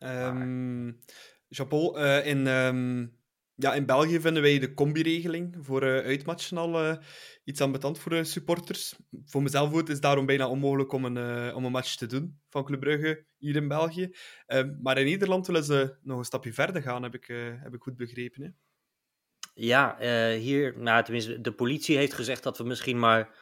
Um, Jean-Paul, in... Um ja, in België vinden wij de combi-regeling voor uh, uitmatchen al uh, iets ambetant voor de supporters. Voor mezelf is het daarom bijna onmogelijk om een, uh, om een match te doen van Club Brugge hier in België. Ehm, maar in Nederland willen ze nog een stapje verder gaan, heb ik, heb ik goed begrepen. Hè? Ja, hier, nou, tenminste, de politie heeft gezegd dat we misschien maar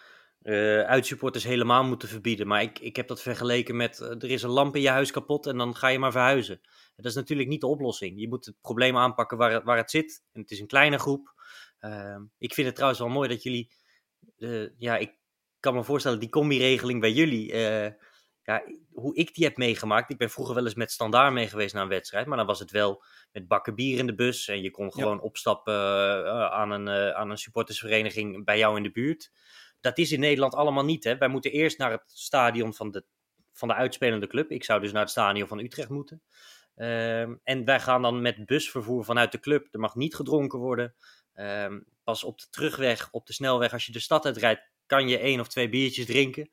uitsupporters helemaal moeten verbieden. Maar ik, ik heb dat vergeleken met, er is een lamp in je huis kapot en dan ga je maar verhuizen. Dat is natuurlijk niet de oplossing. Je moet het probleem aanpakken waar het, waar het zit. En het is een kleine groep. Uh, ik vind het trouwens wel mooi dat jullie. Uh, ja, ik kan me voorstellen, die combi-regeling bij jullie. Ja, hoe ik die heb meegemaakt. Ik ben vroeger wel eens met standaard mee geweest naar een wedstrijd. Maar dan was het wel met bakken bier in de bus. En je kon gewoon ja. opstappen eh, aan, een, aan een supportersvereniging bij jou in de buurt. Dat is in Nederland allemaal niet. Hè? Wij moeten eerst naar het stadion van de, van de uitspelende club. Ik zou dus naar het stadion van Utrecht moeten. Ehm, en wij gaan dan met busvervoer vanuit de club. Er mag niet gedronken worden. Ehm, pas op de terugweg, op de snelweg, als je de stad uitrijdt, kan je één of twee biertjes drinken.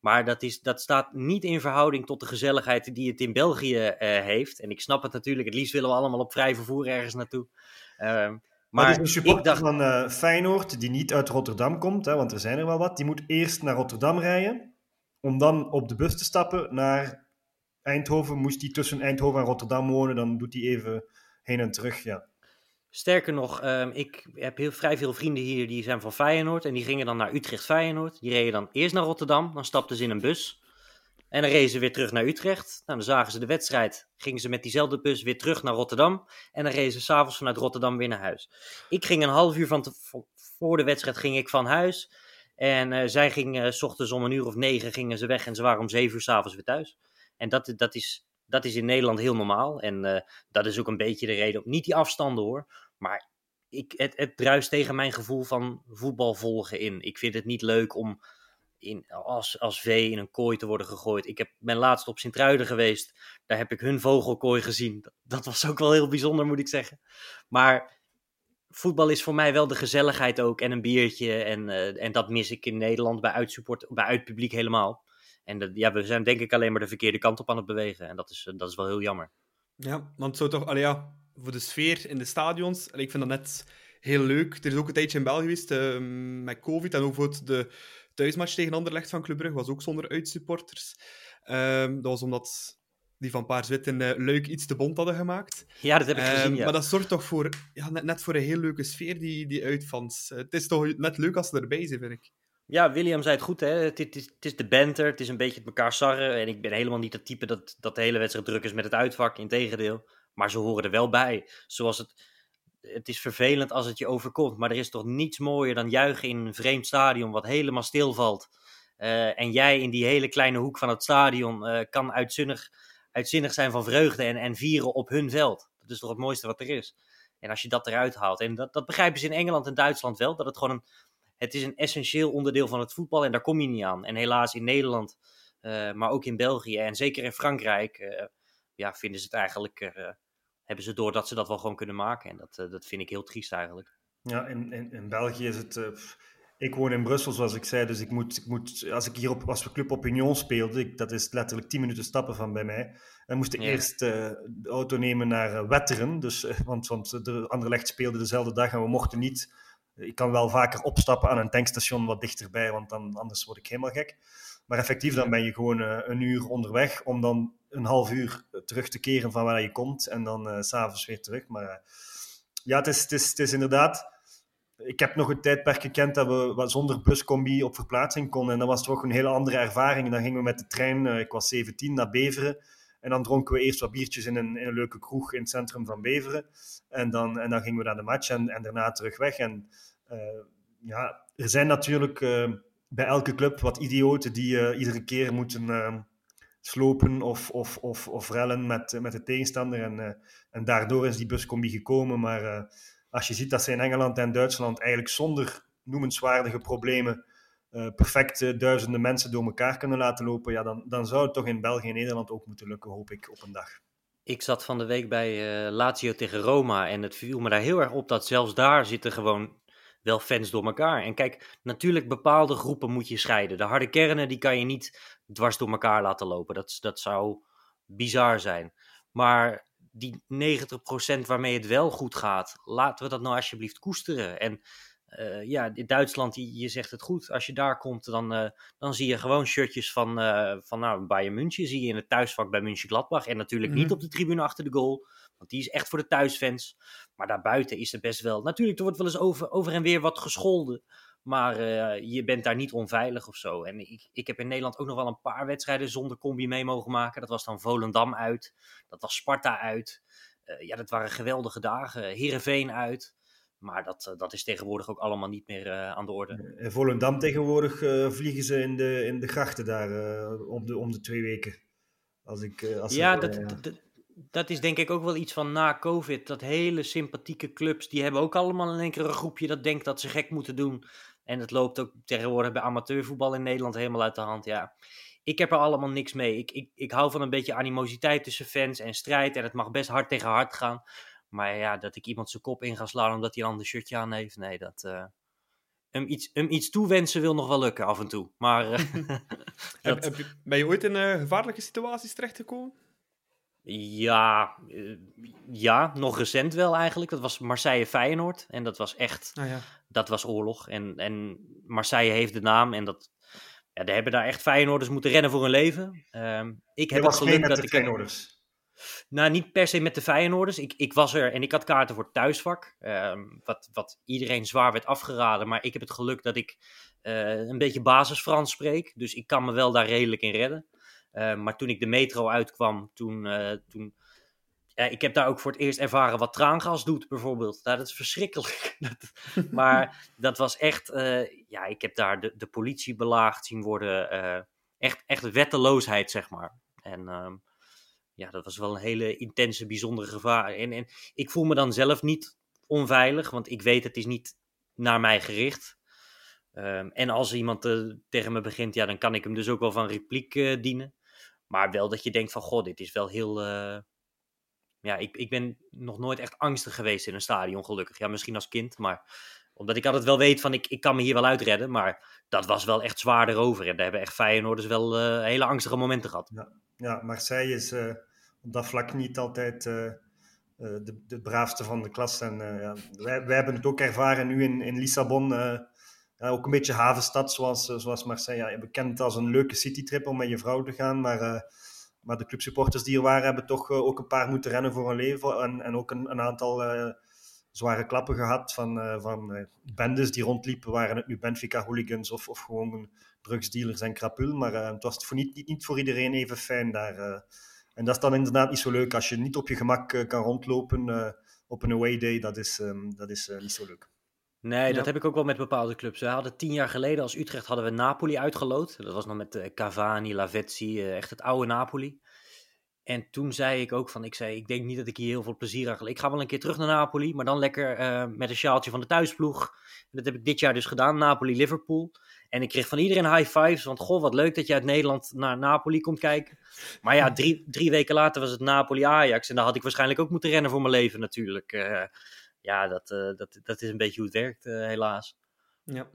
Maar dat, is, dat staat niet in verhouding tot de gezelligheid die het in België eh, heeft. En ik snap het natuurlijk, het liefst willen we allemaal op vrij vervoer ergens naartoe. Ehm, Maar, dus een supporter dacht, van eh, Feyenoord, die niet uit Rotterdam komt, hè, want er zijn er wel wat, die moet eerst naar Rotterdam rijden, om dan op de bus te stappen naar Eindhoven. Moest hij tussen Eindhoven en Rotterdam wonen, dan doet hij even heen en terug, ja. Sterker nog, ehm, ik heb heel, vrij veel vrienden hier die zijn van Feyenoord. En die gingen dan naar Utrecht-Feyenoord. Die reden dan eerst naar Rotterdam. Dan stapten ze in een bus. En dan reden ze weer terug naar Utrecht. Nou, dan zagen ze de wedstrijd. Gingen ze met diezelfde bus weer terug naar Rotterdam. En dan reden ze s'avonds vanuit Rotterdam weer naar huis. Ik ging een half uur van voor de wedstrijd ging ik van huis. En eh, zij gingen, s ochtends om een uur of negen gingen ze weg. En ze waren om zeven uur s'avonds weer thuis. En dat, dat, is, dat is in Nederland heel normaal. En eh, dat is ook een beetje de reden. Niet die afstanden hoor. Maar ik, het, het druist tegen mijn gevoel van voetbal volgen in. Ik vind het niet leuk om in, als, als vee in een kooi te worden gegooid. Ik heb, ben laatst op Sint-Truiden geweest. Daar heb ik hun vogelkooi gezien. Dat, was ook wel heel bijzonder, moet ik zeggen. Maar voetbal is voor mij wel de gezelligheid ook. En een biertje. En, eh, en dat mis ik in Nederland bij uitsupport, bij uitpubliek helemaal. En ja, we zijn denk ik alleen maar de verkeerde kant op aan het bewegen. En dat is, dat is wel heel jammer. Ja, want zou toch, allee, ja, voor de sfeer in de stadions, allee, ik vind dat net heel leuk. Er is ook een tijdje in België geweest eh, met COVID en ook bijvoorbeeld de thuismatch tegen Anderlecht van Club Brugge was ook zonder uitsupporters. Ehm, dat was omdat die van Paars-Wit eh, Luik iets te bont hadden gemaakt. Ja, dat heb ik Ehm, gezien, ja. Maar dat zorgt toch voor, ja, net, net voor een heel leuke sfeer, die, die uitfans. Eh, het is toch net leuk als ze erbij zijn, vind ik. Ja, William zei het goed, hè. Het, het is, het is de banter, het is een beetje het elkaar sarren. En ik ben helemaal niet het type dat, dat de hele wedstrijd druk is met het uitvak, integendeel. Maar ze horen er wel bij. Zoals het, het is vervelend als het je overkomt, maar er is toch niets mooier dan juichen in een vreemd stadion wat helemaal stilvalt. Eh, en jij in die hele kleine hoek van het stadion eh, kan uitzinnig, uitzinnig zijn van vreugde en, en vieren op hun veld. Dat is toch het mooiste wat er is. En als je dat eruit haalt, en dat, dat begrijpen ze in Engeland en Duitsland wel, dat het gewoon een, het is een essentieel onderdeel van het voetbal en daar kom je niet aan. En helaas in Nederland, eh, maar ook in België en zeker in Frankrijk, ja, vinden ze het eigenlijk, hebben ze door dat ze dat wel gewoon kunnen maken. En dat, eh, dat vind ik heel triest eigenlijk. Ja, in, in, in België is het. eh, ik woon in Brussel, zoals ik zei, dus ik moet, ik moet als ik hier op, als we Club Opinion speelden, ik, dat is letterlijk 10 minuten stappen van bij mij, dan moest ik Ja. eerst eh, de auto nemen naar Wetteren, dus, want, want de Anderlecht speelde dezelfde dag en we mochten niet. Ik kan wel vaker opstappen aan een tankstation wat dichterbij, want dan, anders word ik helemaal gek. Maar effectief, dan ben je gewoon een uur onderweg om dan een half uur terug te keren van waar je komt en dan eh, s s'avonds weer terug. Maar eh, ja, het is, het, is, het is inderdaad ik heb nog een tijdperk gekend dat we zonder buscombi op verplaatsing konden. En dat was toch een hele andere ervaring. En dan gingen we met de trein, eh, ik was 17, naar Beveren. En dan dronken we eerst wat biertjes in een, in een leuke kroeg in het centrum van Beveren. En dan, en dan gingen we naar de match en, en daarna terug weg. En eh, ja, er zijn natuurlijk eh, bij elke club wat idioten die eh, iedere keer moeten eh, slopen of, of, of, of rellen met, met de tegenstander. En, eh, en daardoor is die buscombi gekomen. Maar eh, als je ziet dat ze in Engeland en Duitsland eigenlijk zonder noemenswaardige problemen eh, perfect eh, duizenden mensen door elkaar kunnen laten lopen, ja, dan, dan zou het toch in België en Nederland ook moeten lukken, hoop ik, op een dag. Ik zat van de week bij eh, Lazio tegen Roma en het viel me daar heel erg op dat zelfs daar zitten gewoon wel fans door elkaar. En kijk, natuurlijk bepaalde groepen moet je scheiden. De harde kernen die kan je niet dwars door elkaar laten lopen. Dat, dat zou bizar zijn. Maar die 90% waarmee het wel goed gaat, laten we dat nou alsjeblieft koesteren. En eh, ja, in Duitsland, je, je zegt het goed, als je daar komt, dan, eh, dan zie je gewoon shirtjes van, eh van nou, Bayern München, zie je in het thuisvak bij München Gladbach. En natuurlijk niet Mhm. op de tribune achter de goal, want die is echt voor de thuisfans. Maar daarbuiten is er best wel, natuurlijk, er wordt wel eens over, over en weer wat gescholden. Maar eh, je bent daar niet onveilig of zo. En ik, ik heb in Nederland ook nog wel een paar wedstrijden zonder combi mee mogen maken. Dat was dan Volendam uit, dat was Sparta uit. Eh, ja, dat waren geweldige dagen. Heerenveen uit. Maar dat, eh, dat is tegenwoordig ook allemaal niet meer aan de orde. In Volendam tegenwoordig vliegen ze in de, in de grachten daar om, de, om de twee weken. Als ik, als Ja, ik, dat, dat, dat is denk ik ook wel iets van na COVID. Dat hele sympathieke clubs, die hebben ook allemaal in één keer een groepje dat denkt dat ze gek moeten doen. En het loopt ook tegenwoordig bij amateurvoetbal in Nederland helemaal uit de hand. Ja, ik heb er allemaal niks mee. Ik, ik, ik hou van een beetje animositeit tussen fans en strijd. En het mag best hard tegen hard gaan. Maar ja, dat ik iemand zijn kop in ga slaan omdat hij een ander shirtje aan heeft. Nee, dat. Uh, hem, iets, hem iets toewensen wil nog wel lukken af en toe. Maar. Uh, dat... heb, je, ben je ooit in uh, gevaarlijke situaties terechtgekomen? Ja, ja, nog recent wel eigenlijk. Dat was Marseille-Feyenoord. En dat was echt. Oh ja. Dat was oorlog. En, en Marseille heeft de naam. En dat. Ja, daar hebben daar echt Feyenoorders moeten rennen voor hun leven. Um, ik heb was geluk dat de ik. Feyenoorders. Nou, niet per se met de Feyenoorders. Ik, ik was er en ik had kaarten voor het thuisvak. ehm, wat, wat iedereen zwaar werd afgeraden. Maar ik heb het geluk dat ik eh, een beetje basis Frans spreek. Dus ik kan me wel daar redelijk in redden. Eh, maar toen ik de metro uitkwam, toen... eh, toen ik heb daar ook voor het eerst ervaren wat traangas doet, bijvoorbeeld. Nou, dat is verschrikkelijk. Maar dat was echt... eh, ja, ik heb daar de, de politie belaagd zien worden. eh, echt, echt wetteloosheid, zeg maar. En... ehm, ja, dat was wel een hele intense, bijzondere gevaar. En, en ik voel me dan zelf niet onveilig, want ik weet het is niet naar mij gericht. Ehm, en als iemand tegen me begint, ja, dan kan ik hem dus ook wel van repliek dienen. Maar wel dat je denkt van, god, dit is wel heel... eh, Ja, ik, ik ben nog nooit echt angstig geweest in een stadion, gelukkig. Ja, misschien als kind, maar omdat ik altijd wel weet van, ik, ik kan me hier wel uitredden. Maar dat was wel echt zwaar erover. En daar hebben echt Feyenoorders wel eh, hele angstige momenten gehad. Ja, Marseille is eh, op dat vlak niet altijd de, de braafste van de klas. En, ja, wij, wij hebben het ook ervaren nu in, in Lissabon. Ook een beetje havenstad zoals, eh, zoals Marseille. Ja, bekend als een leuke citytrip om met je vrouw te gaan. Maar, eh, maar de clubsupporters die er waren, hebben toch eh, ook een paar moeten rennen voor hun leven. En, en ook een, een aantal zware klappen gehad van, van bendes die rondliepen. Waren het nu Benfica-hooligans of, of gewoon drugsdealers en krapul. Maar het was voor niet, niet, voor iedereen even fijn daar. en dat is dan inderdaad niet zo leuk als je niet op je gemak kan rondlopen op een away day. Dat is, ehm, dat is niet zo leuk. Nee, dat heb ik ook wel met bepaalde clubs. We hadden tien jaar geleden als Utrecht hadden we Napoli uitgeloot. Dat was nog met eh, Cavani, Lavezzi, eh, echt het oude Napoli. En toen zei ik ook van, ik zei, ik denk niet dat ik hier heel veel plezier aan ga. Ik ga wel een keer terug naar Napoli, maar dan lekker eh, met een sjaaltje van de thuisploeg. En dat heb ik dit jaar dus gedaan, Napoli-Liverpool. En ik kreeg van iedereen high fives, want goh, wat leuk dat je uit Nederland naar Napoli komt kijken. Maar ja, drie, drie weken later was het Napoli-Ajax. En daar had ik waarschijnlijk ook moeten rennen voor mijn leven natuurlijk. Ja, dat, eh, dat, dat is een beetje hoe het werkt, eh, helaas. Ja.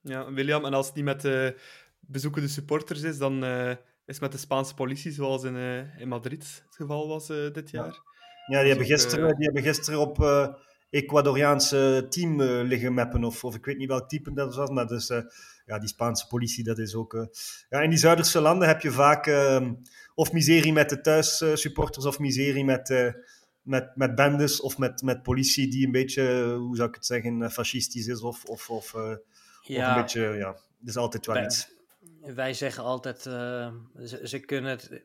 ja, William, en als het niet met de bezoekende supporters is, dan eh, is het met de Spaanse politie, zoals in, eh, in Madrid het geval was eh, dit jaar. Ja, die hebben ook, gisteren, eh, die hebben gisteren op eh Ecuadoriaanse team eh, liggen mappen. Of, of ik weet niet welk type dat was. Maar dus, eh, ja, die Spaanse politie, dat is ook... eh, ja, in die Zuiderse landen heb je vaak eh, of miserie met de thuissupporters of miserie met, eh, met, met bendes of met, met politie die een beetje, hoe zou ik het zeggen, eh, fascistisch is. Of, of, of, eh, of een beetje, ja, er is altijd wel iets. Wij zeggen altijd, eh, ze, ze kunnen het...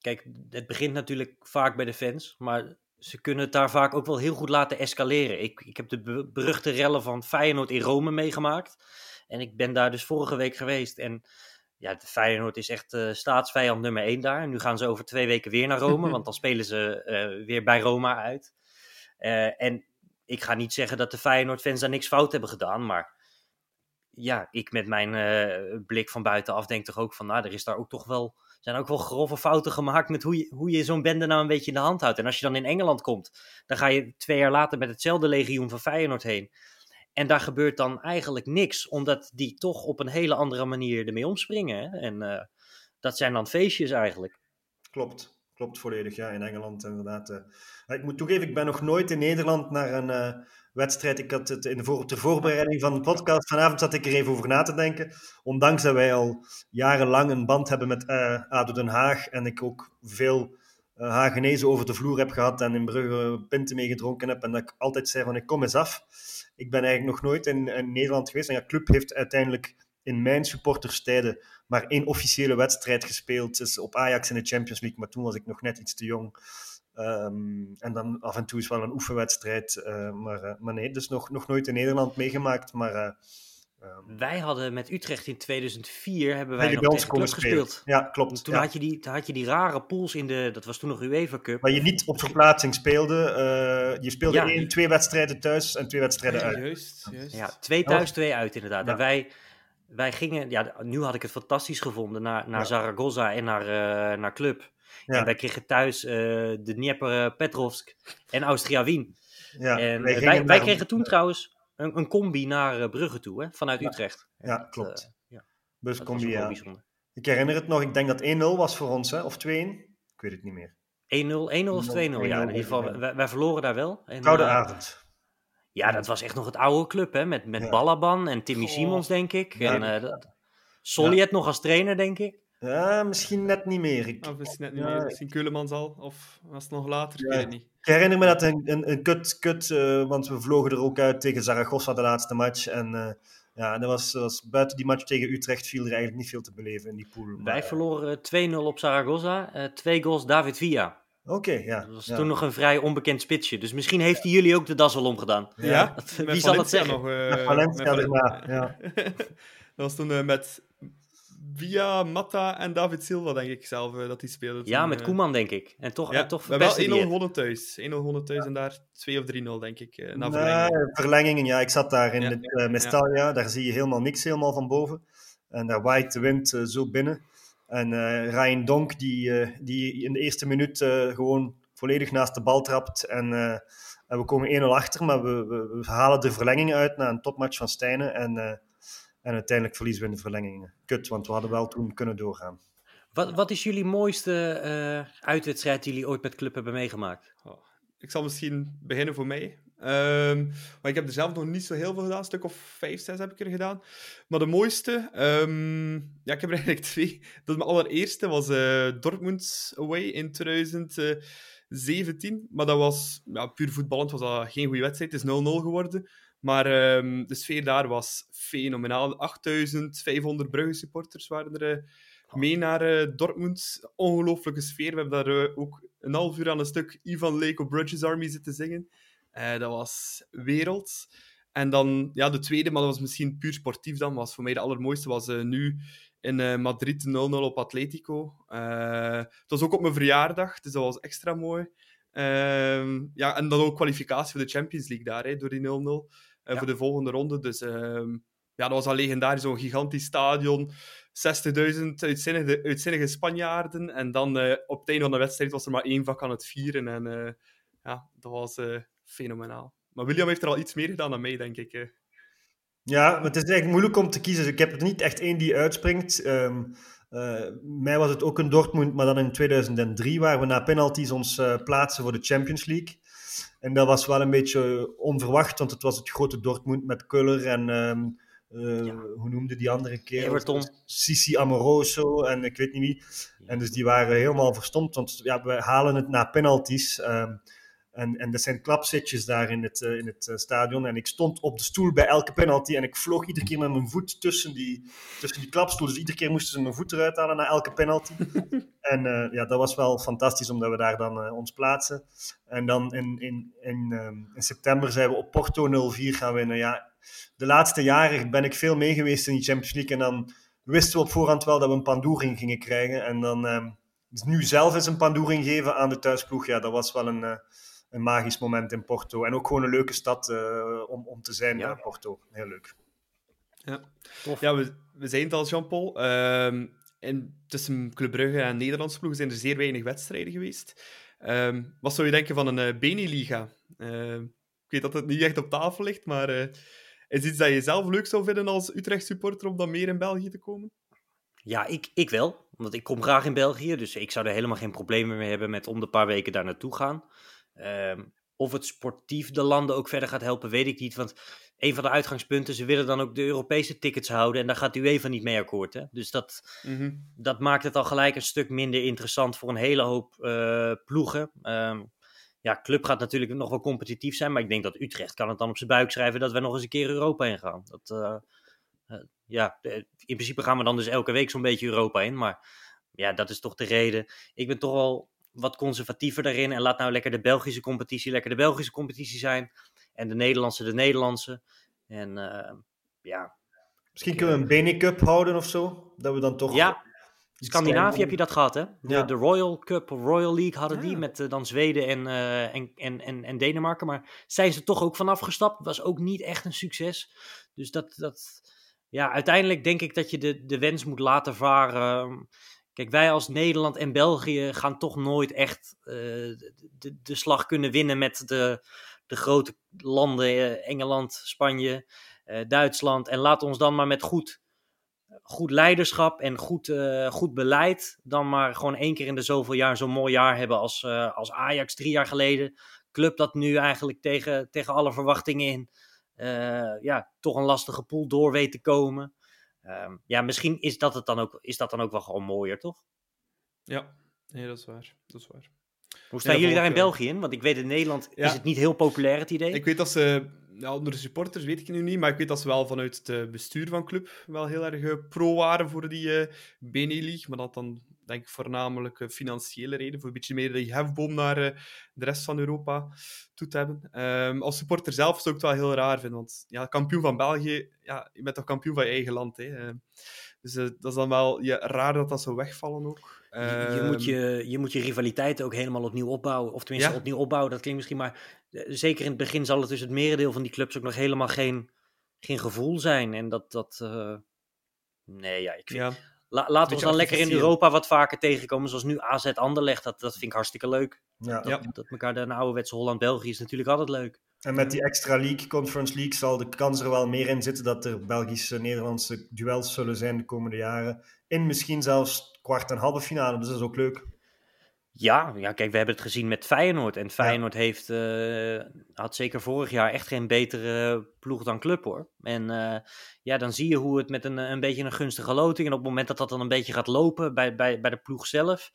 Kijk, het begint natuurlijk vaak bij de fans, maar ze kunnen het daar vaak ook wel heel goed laten escaleren. Ik, ik heb de be- beruchte rellen van Feyenoord in Rome meegemaakt. En ik ben daar dus vorige week geweest. En ja, de Feyenoord is echt eh, staatsvijand nummer één daar. Nu gaan ze over twee weken weer naar Rome, want dan spelen ze eh, weer bij Roma uit. Eh, en ik ga niet zeggen dat de Feyenoord-fans daar niks fout hebben gedaan, maar ja, ik met mijn blik van buitenaf denk toch ook van, nou, er is daar ook toch wel, zijn ook wel grove fouten gemaakt met hoe je, hoe je zo'n bende nou een beetje in de hand houdt. En als je dan in Engeland komt, dan ga je twee jaar later met hetzelfde legioen van Feyenoord heen. En daar gebeurt dan eigenlijk niks, omdat die toch op een hele andere manier ermee omspringen. Hè? En eh, dat zijn dan feestjes eigenlijk. Klopt, klopt volledig. Ja, in Engeland inderdaad. eh. Ik moet toegeven, ik ben nog nooit in Nederland naar een eh, wedstrijd. Ik had het in de voor, ter voorbereiding van de podcast vanavond zat ik er even over na te denken. Ondanks dat wij al jarenlang een band hebben met ADO Den Haag en ik ook veel Hagenezen over de vloer heb gehad en in Brugge pinten mee gedronken heb en dat ik altijd zei van ik kom eens af. Ik ben eigenlijk nog nooit in, in Nederland geweest en ja, club heeft uiteindelijk in mijn supporterstijden maar één officiële wedstrijd gespeeld. Dus op Ajax in de Champions League, maar toen was ik nog net iets te jong. Ehm, en dan af en toe is wel een oefenwedstrijd. eh, maar, eh, maar nee, dus nog, nog nooit in Nederland meegemaakt. Maar eh, Ehm, Wij hadden met Utrecht in 2004 hebben wij nog tegen Club gespeeld. Ja, klopt. Toen ja. had, je die, toen had je die rare pools in de, dat was toen nog UEFA Cup. Waar je niet op verplaatsing speelde. eh, je speelde Ja. één, twee wedstrijden thuis en twee wedstrijden Ja, uit. juist, juist. Ja, twee thuis, twee uit inderdaad. Ja. En wij, wij gingen, ja, nu had ik het fantastisch gevonden, naar, naar Ja. Zaragoza en naar, eh, naar Club. Ja. En wij kregen thuis eh, de Dnieper Petrovsk en Austria Wien. Ja, en wij, wij, kregen toen trouwens een, een combi naar eh, Brugge toe, hè, vanuit Ja. Utrecht. Ja, Dat, klopt. eh, ja, Buscombi, ja. Ik herinner het nog, ik denk dat 1-0 was voor ons, hè? of 2-1. Ik weet het niet meer. 1-0, 1-0 of 2-0, ja. In ieder geval, wij, wij verloren daar wel. En, Koude eh, avond. Ja, dat was echt nog het oude club, hè? Met, met Ja. Ballaban en Timmy Goh. Simons, denk ik. Ja. En uh, Solliet nog als trainer, denk ik. Ja, misschien net niet meer. Ik, Of misschien net niet Ja. meer. Misschien Keulemans al. Of was het nog later? Ik weet het niet. Ik herinner me dat een, een, een kut, kut eh, want we vlogen er ook uit tegen Zaragoza de laatste match. En eh, ja, dat was, dat was, buiten die match tegen Utrecht viel er eigenlijk niet veel te beleven in die pool. Maar, Wij eh, verloren 2-0 op Zaragoza. eh, twee goals David Villa. Oké, ja. Dat was ja. toen nog een vrij onbekend spitsje. Dus misschien heeft hij jullie ook de das al omgedaan. Ja, Dat- met wie zal het Valencia zeggen? Nog, eh, Met Valencia met Valen- erna, ja. dat was toen eh, met Via, Matta en David Silva, denk ik zelf, eh, dat die speelden. Ja, met eh, Koeman, denk ik. En toch, Ja, en toch we hebben verpestte wel 1-0 die het. gewonnen thuis. 1-0 gewonnen thuis en daar 2 of 3-0, denk ik, eh, na Nee, verlenging. verlengingen, ja. Ik zat daar in Ja. het uh, Mestalia. Daar zie je helemaal niks helemaal van boven. En daar waait de wind zo binnen. En eh, Ryan Donk, die, die in de eerste minuut eh, gewoon volledig naast de bal trapt. En, eh, en we komen 1-0 achter, maar we, we, we halen de verlenging uit na een topmatch van Stijnen. En, eh, en uiteindelijk verliezen we in de verlengingen. Kut, want we hadden wel toen kunnen doorgaan. Wat, wat is jullie mooiste eh, uitwedstrijd die jullie ooit met club hebben meegemaakt? Oh, ik zal misschien beginnen voor mij. Ehm, maar ik heb er zelf nog niet zo heel veel gedaan. Een stuk of vijf, zes heb ik er gedaan. Maar de mooiste... ehm, ja, ik heb er eigenlijk twee. Dat mijn allereerste. was eh, Dortmund away in 2017. Maar dat was... Ja, puur voetballend was dat geen goede wedstrijd. Het is 0-0 geworden. Maar ehm, de sfeer daar was fenomenaal. 8500 Brugge supporters waren er... eh, mee naar eh, Dortmund. Ongelooflijke sfeer. We hebben daar eh, ook een half uur aan een stuk Ivan Lake op Bridges Army zitten zingen. Dat was wereld. En dan, ja, de tweede, maar dat was misschien puur sportief dan, was voor mij de allermooiste, was nu in Madrid 0-0 op Atletico. Het was ook op mijn verjaardag, dus dat was extra mooi. Ehm, ja, en dan ook kwalificatie voor de Champions League daar, hè, door die 0-0. eh, Ja. Voor de volgende ronde. Dus ehm, ja, dat was al legendarisch, zo'n gigantisch stadion. 60.000 uitzinnige, uitzinnige Spanjaarden. En dan eh, op het einde van de wedstrijd was er maar één vak aan het vieren. En eh, ja, dat was fenomenaal. Maar William heeft er al iets meer gedaan dan mij, denk ik. Ja, maar het is eigenlijk moeilijk om te kiezen. Ik heb er niet echt één die uitspringt. Ehm eh, mij was het ook een Dortmund, maar dan in 2003, waar we na penalties ons eh, plaatsen voor de Champions League. En dat was wel een beetje onverwacht, want het was het grote Dortmund met Kuller en ehm, eh, Ja. hoe noemde die andere keer? Everton. Sissi Amoroso en ik weet niet wie. En dus die waren helemaal verstomd, want ja, we halen het na penalties. En, en er zijn klapzitjes daar in het, eh, in het eh, stadion. En ik stond op de stoel bij elke penalty en ik vloog iedere keer met mijn voet tussen die, tussen die klapstoel. Dus iedere keer moesten ze mijn voet eruit halen na elke penalty. en eh, ja, dat was wel fantastisch, omdat we daar dan ons plaatsen. En dan in, in, in, ehm, in september zijn we op Porto 0-4 gaan winnen. Ja, de laatste jaren ben ik veel mee geweest in die Champions League. En dan wisten we op voorhand wel dat we een pandoering gingen krijgen. En dan ehm, dus nu zelf eens een pandoering geven aan de thuisploeg. Ja, dat was wel een, een magisch moment in Porto. En ook gewoon een leuke stad eh, om, om te zijn, Ja. eh, Porto. Heel leuk. Ja, Tof. ja we, we zijn het al, Jean-Paul. Ehm, en tussen Club Brugge en Nederlandse ploegen zijn er zeer weinig wedstrijden geweest. Ehm, wat zou je denken van een uh, Beneliga? Ehm, ik weet dat het niet echt op tafel ligt, maar eh, is iets dat je zelf leuk zou vinden als Utrecht-supporter om dan meer in België te komen? Ja, ik, ik wel. Want ik kom graag in België. Dus ik zou er helemaal geen problemen mee hebben met om de paar weken daar naartoe gaan. Ehm, of het sportief de landen ook verder gaat helpen, weet ik niet. Want een van de uitgangspunten, ze willen dan ook de Europese tickets houden. En daar gaat UEFA niet mee akkoord. Hè? Dus dat, Mhm. dat maakt het al gelijk een stuk minder interessant voor een hele hoop eh, ploegen. Ehm, ja, club gaat natuurlijk nog wel competitief zijn. Maar ik denk dat Utrecht kan het dan op zijn buik schrijven dat we nog eens een keer Europa in gaan. Dat, eh, eh, ja, de- in principe gaan we dan dus elke week zo'n beetje Europa in. Maar ja, dat is toch de reden. Ik ben toch wel wat conservatiever daarin. En laat nou lekker de Belgische competitie lekker de Belgische competitie zijn. En de Nederlandse de Nederlandse. En eh, ja, Misschien kunnen we een Bene Cup houden of zo. Dat we dan toch... Ja, Scandinavië heb je dat gehad, hè? De, Ja. de Royal Cup of Royal League hadden die met eh, dan Zweden en, eh, en, en, en, en Denemarken. Maar zijn ze toch ook vanaf gestapt? Was ook niet echt een succes. Dus dat, dat ja, uiteindelijk denk ik dat je de, de wens moet laten varen. Kijk, wij als Nederland en België gaan toch nooit echt eh, de, de slag kunnen winnen met de, de grote landen, eh, Engeland, Spanje, eh, Duitsland. En laat ons dan maar met goed goed leiderschap en goed, goed beleid. Dan maar gewoon één keer in de zoveel jaar zo'n mooi jaar hebben als, als Ajax drie jaar geleden. Club dat nu eigenlijk tegen, tegen alle verwachtingen in ja, toch een lastige pool door weet te komen. Ehm, ja, misschien is dat, het dan ook, is dat dan ook wel gewoon mooier, toch? Ja, nee, dat is waar. Dat is waar. Hoe staan jullie daar in België in? Want ik weet in Nederland Ja. is het niet heel populair, het idee. Ik weet dat ze, ja, onder de supporters weet ik nu niet, maar ik weet dat ze wel vanuit het eh, bestuur van club wel heel erg eh, pro waren voor die League. Maar dat dan denk ik voornamelijk financiële reden, voor een beetje meer die hefboom naar de rest van Europa toe te hebben. Ehm, als supporter zelf zou ik het wel heel raar vinden, want ja, kampioen van België, ja, je bent toch kampioen van je eigen land. Hè? Eh, dus eh, dat is dan wel ja, raar dat dat zou wegvallen ook. Je, je, moet Ehm, je, je moet je rivaliteit ook helemaal opnieuw opbouwen. Of tenminste Ja. opnieuw opbouwen, dat klinkt misschien maar... eh, Zeker in het begin zal het dus het merendeel van die clubs ook nog helemaal geen, geen gevoel zijn. En dat... dat eh, nee, ja, ik vind... ja. La, laat ons dan lekker in. Europa wat vaker tegenkomen. Zoals nu AZ Anderlecht, dat, dat vind ik hartstikke leuk. Ja. Ja. Dat elkaar de ouderwetse Holland-België is natuurlijk altijd leuk. En met die extra league, Conference League, zal de kans er wel meer in zitten dat er Belgische-Nederlandse duels zullen zijn de komende jaren. In misschien zelfs kwart en halve finale, dus dat is ook leuk. Ja, ja, kijk, we hebben het gezien met Feyenoord. En Feyenoord heeft, eh, had zeker vorig jaar echt geen betere ploeg dan Club, hoor. En eh, ja, dan zie je hoe het met een, een beetje een gunstige loting... en op het moment dat dat dan een beetje gaat lopen bij, bij, bij de ploeg zelf...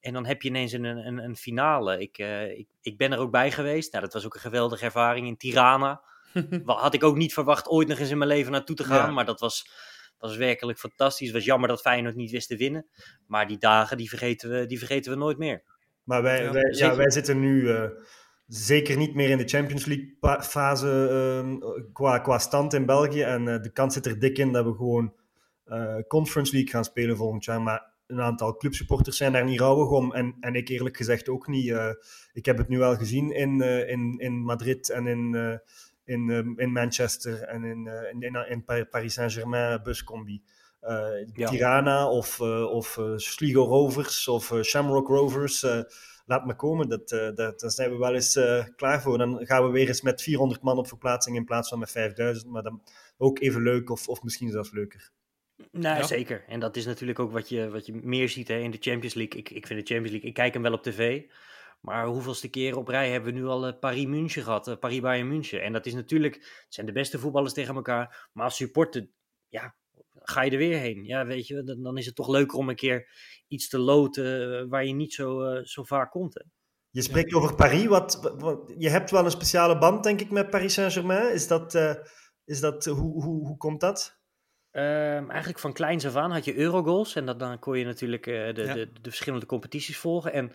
en dan heb je ineens een, een, een finale. Ik, eh, ik, ik ben er ook bij geweest. Nou, dat was ook een geweldige ervaring in Tirana. Had ik ook niet verwacht ooit nog eens in mijn leven naartoe te gaan. Ja. Maar dat was, was werkelijk fantastisch. Het was jammer dat Feyenoord niet wist te winnen. Maar die dagen, die vergeten we, die vergeten we nooit meer. Maar wij, Ja, wij, ja, wij zitten nu eh, zeker niet meer in de Champions League fase ehm, qua, qua stand in België. En eh, de kans zit er dik in dat we gewoon Conference League gaan spelen volgend jaar. Maar een aantal clubsupporters zijn daar niet rouwig om. En, en ik eerlijk gezegd ook niet. Eh, ik heb het nu wel gezien in, eh, in, in Madrid en in, eh, in, in Manchester en in, in, in, in Pa- Paris Saint-Germain buscombi. Ja. Tirana of, of Sligo Rovers of Shamrock Rovers. laat me komen, dat, dat, daar zijn we wel eens klaar voor. Dan gaan we weer eens met 400 man op verplaatsing in plaats van met 5000. Maar dan ook even leuk of, of misschien zelfs leuker. Nee, Ja. zeker. En dat is natuurlijk ook wat je, wat je meer ziet hè, in de Champions League. Ik, ik vind de Champions League, ik kijk hem wel op tv. Maar hoeveelste keren op rij hebben we nu al eh, Paris-München gehad, eh, Paris-Bayern München. En dat is natuurlijk, het zijn de beste voetballers tegen elkaar. Maar als supporter, ja, ga je er weer heen. Ja, weet je, dan, dan is het toch leuker om een keer iets te loten eh, waar je niet zo, zo vaak komt. Hè. Je spreekt over Paris. Wat, wat, je hebt wel een speciale band, denk ik, met Paris Saint-Germain. Is dat, eh, is dat, hoe, hoe, hoe komt dat? Ehm, eigenlijk van kleins af aan had je Eurogoals. En dat, dan kon je natuurlijk eh, de, Ja. de, de verschillende competities volgen. En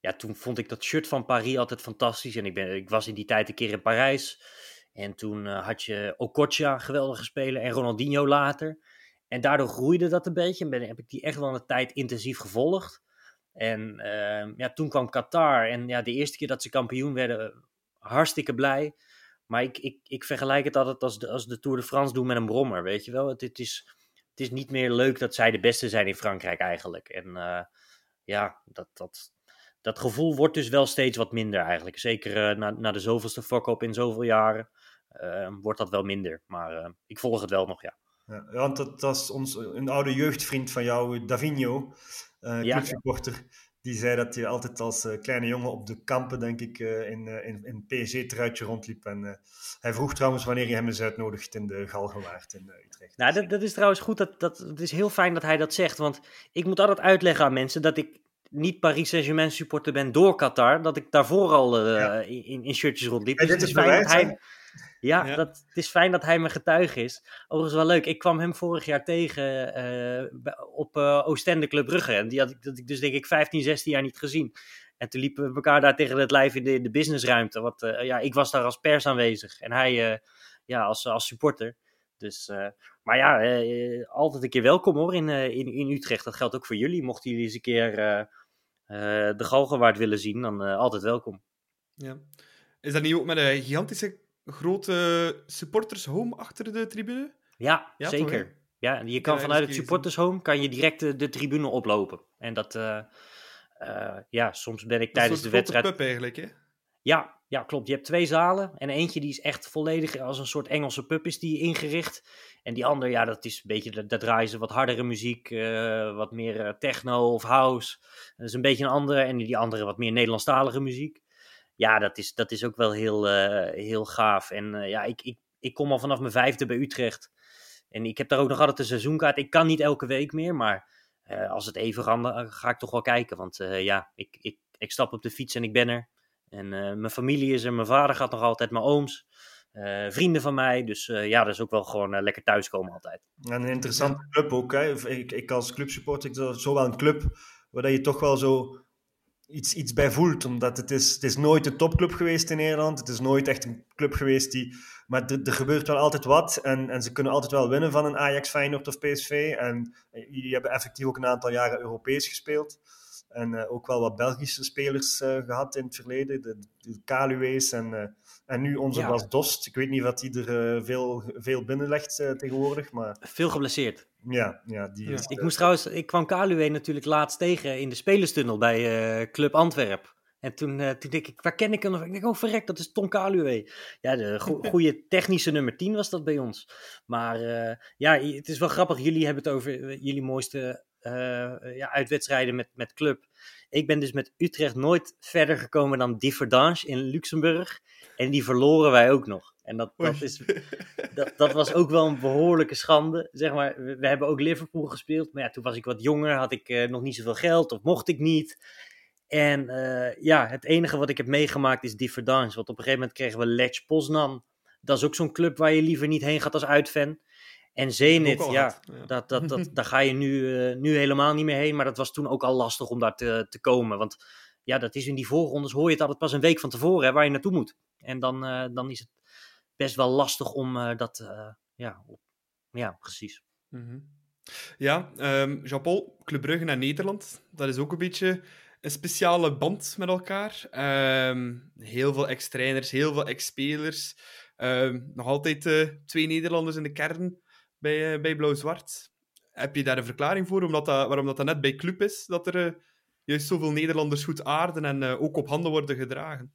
ja, toen vond ik dat shirt van Paris altijd fantastisch. En ik, ben, ik was in die tijd een keer in Parijs. En toen eh, had je Okocha, geweldige speler. En Ronaldinho later. En daardoor groeide dat een beetje. En ben, heb ik die echt wel een tijd intensief gevolgd. En ehm, ja, toen kwam Qatar. En ja, de eerste keer dat ze kampioen werden, hartstikke blij. Maar ik, ik, ik vergelijk het altijd als de, als de Tour de France doen met een brommer, weet je wel. Het, het, is, het is niet meer leuk dat zij de beste zijn in Frankrijk eigenlijk. En eh, ja, dat, dat, dat gevoel wordt dus wel steeds wat minder eigenlijk. Zeker eh, na, na de zoveelste fuck-up in zoveel jaren eh, wordt dat wel minder. Maar ik volg het wel nog, ja. Ja, want dat was ons, een oude jeugdvriend van jou, Davigno, eh Ja. Die zei dat hij altijd als eh, kleine jongen op de kampen, denk ik, eh, in, eh, in, in PSG-truitje rondliep. En hij vroeg trouwens wanneer je hem eens uitnodigt in de Galgenwaard in Utrecht. Nou, dat, dat is trouwens goed. Dat, dat, het is heel fijn dat hij dat zegt. Want ik moet altijd uitleggen aan mensen dat ik niet Paris Saint-Germain supporter ben door Qatar. Dat ik daarvoor al Ja. in, in shirtjes rondliep. En Dus dit is fijn dat hij... Ja, Ja. Dat, het is fijn dat hij mijn getuige is. Overigens wel leuk. Ik kwam hem vorig jaar tegen eh, op eh Oostende Club Brugge. En die had ik, dat ik dus denk ik 15, 16 jaar niet gezien. En toen liepen we elkaar daar tegen het lijf in de, in de businessruimte. Want eh, ja, ik was daar als pers aanwezig. En hij ja, als, als supporter. Dus, maar ja, altijd een keer welkom hoor in, in, in Utrecht. Dat geldt ook voor jullie. Mochten jullie eens een keer de Galgenwaard willen zien, dan altijd welkom. Ja. Is dat niet ook met een gigantische grote supportershome achter de tribune? Ja, ja zeker. Toch, ja, je kan ja, vanuit het supportershome kan je direct de, de tribune oplopen. En dat, ja, soms ben ik tijdens de wedstrijd... pub eigenlijk, hè? Ja, ja, klopt. Je hebt twee zalen. En eentje die is echt volledig als een soort Engelse pub is die ingericht. En die andere, ja, dat is een beetje, dat draaien ze wat hardere muziek. Uh, wat meer techno of house. Dat is een beetje een andere. En die andere wat meer Nederlandstalige muziek. Ja, dat is, dat is ook wel heel, uh, heel gaaf. En ja, ik, ik, ik kom al vanaf mijn vijfde bij Utrecht. En ik heb daar ook nog altijd een seizoenkaart. Ik kan niet elke week meer, maar als het even kan, ga ik toch wel kijken. Want ja, ik, ik, ik stap op de fiets en ik ben er. En mijn familie is er, mijn vader gaat nog altijd, mijn ooms, vrienden van mij. Dus ja, dat is ook wel gewoon lekker thuiskomen altijd. En een interessante club ook. Hè? Ik, ik als clubsupporter, ik zo wel een club waar je toch wel zo iets, iets bij voelt. Omdat het is, het is nooit een topclub geweest in Nederland. Het is nooit echt een club geweest die... Maar er, gebeurt wel altijd wat. En, en ze kunnen altijd wel winnen van een Ajax, Feyenoord of PSV. En jullie hebben effectief ook een aantal jaren Europees gespeeld. En uh, ook wel wat Belgische spelers uh, gehad in het verleden. De, de Kaluwees en, en nu onze ja. Bas Dost. Ik weet niet wat hij er veel, veel binnenlegt tegenwoordig. Maar... Veel geblesseerd. Ja, ja, die ja. ik moest trouwens, ik kwam Kaluwe natuurlijk laatst tegen in de spelerstunnel bij Club Antwerp. En toen, uh, toen denk ik, waar ken ik hem nog? Ik denk, oh verrek, dat is Tom Kaluwe. Ja, de go goede technische nummer 10 was dat bij ons. Maar uh, ja, het is wel grappig. Jullie hebben het over jullie mooiste uh, ja, uitwedstrijden met, met club. Ik ben dus met Utrecht nooit verder gekomen dan Differdange in Luxemburg. En die verloren wij ook nog. En dat, dat, is, dat, dat was ook wel een behoorlijke schande. Zeg maar, we, we, hebben ook Liverpool gespeeld. Maar ja, toen was ik wat jonger, had ik uh, nog niet zoveel geld of mocht ik niet. En uh, ja, het enige wat ik heb meegemaakt is Differdange. Want op een gegeven moment kregen we Lech Poznan. Dat is ook zo'n club waar je liever niet heen gaat als uitfan. En Zenit, ja, ja, Dat, dat, dat, daar ga je nu, uh, nu helemaal niet meer heen. Maar dat was toen ook al lastig om daar te, te komen. Want ja, dat is in die voorrondes hoor je het altijd pas een week van tevoren hè, waar je naartoe moet. En dan, uh, dan is het best wel lastig om uh, dat, ja, ja, precies. Mm -hmm. Ja, um, Jean-Paul, Club Brugge naar Nederland, dat is ook een beetje een speciale band met elkaar. Um, heel veel ex-trainers, heel veel ex-spelers. Um, nog altijd twee Nederlanders in de kern bij, uh, bij Blauw-Zwart. Heb je daar een verklaring voor omdat dat, waarom dat, net bij Club is? Dat er uh, juist zoveel Nederlanders goed aarden en uh, ook op handen worden gedragen?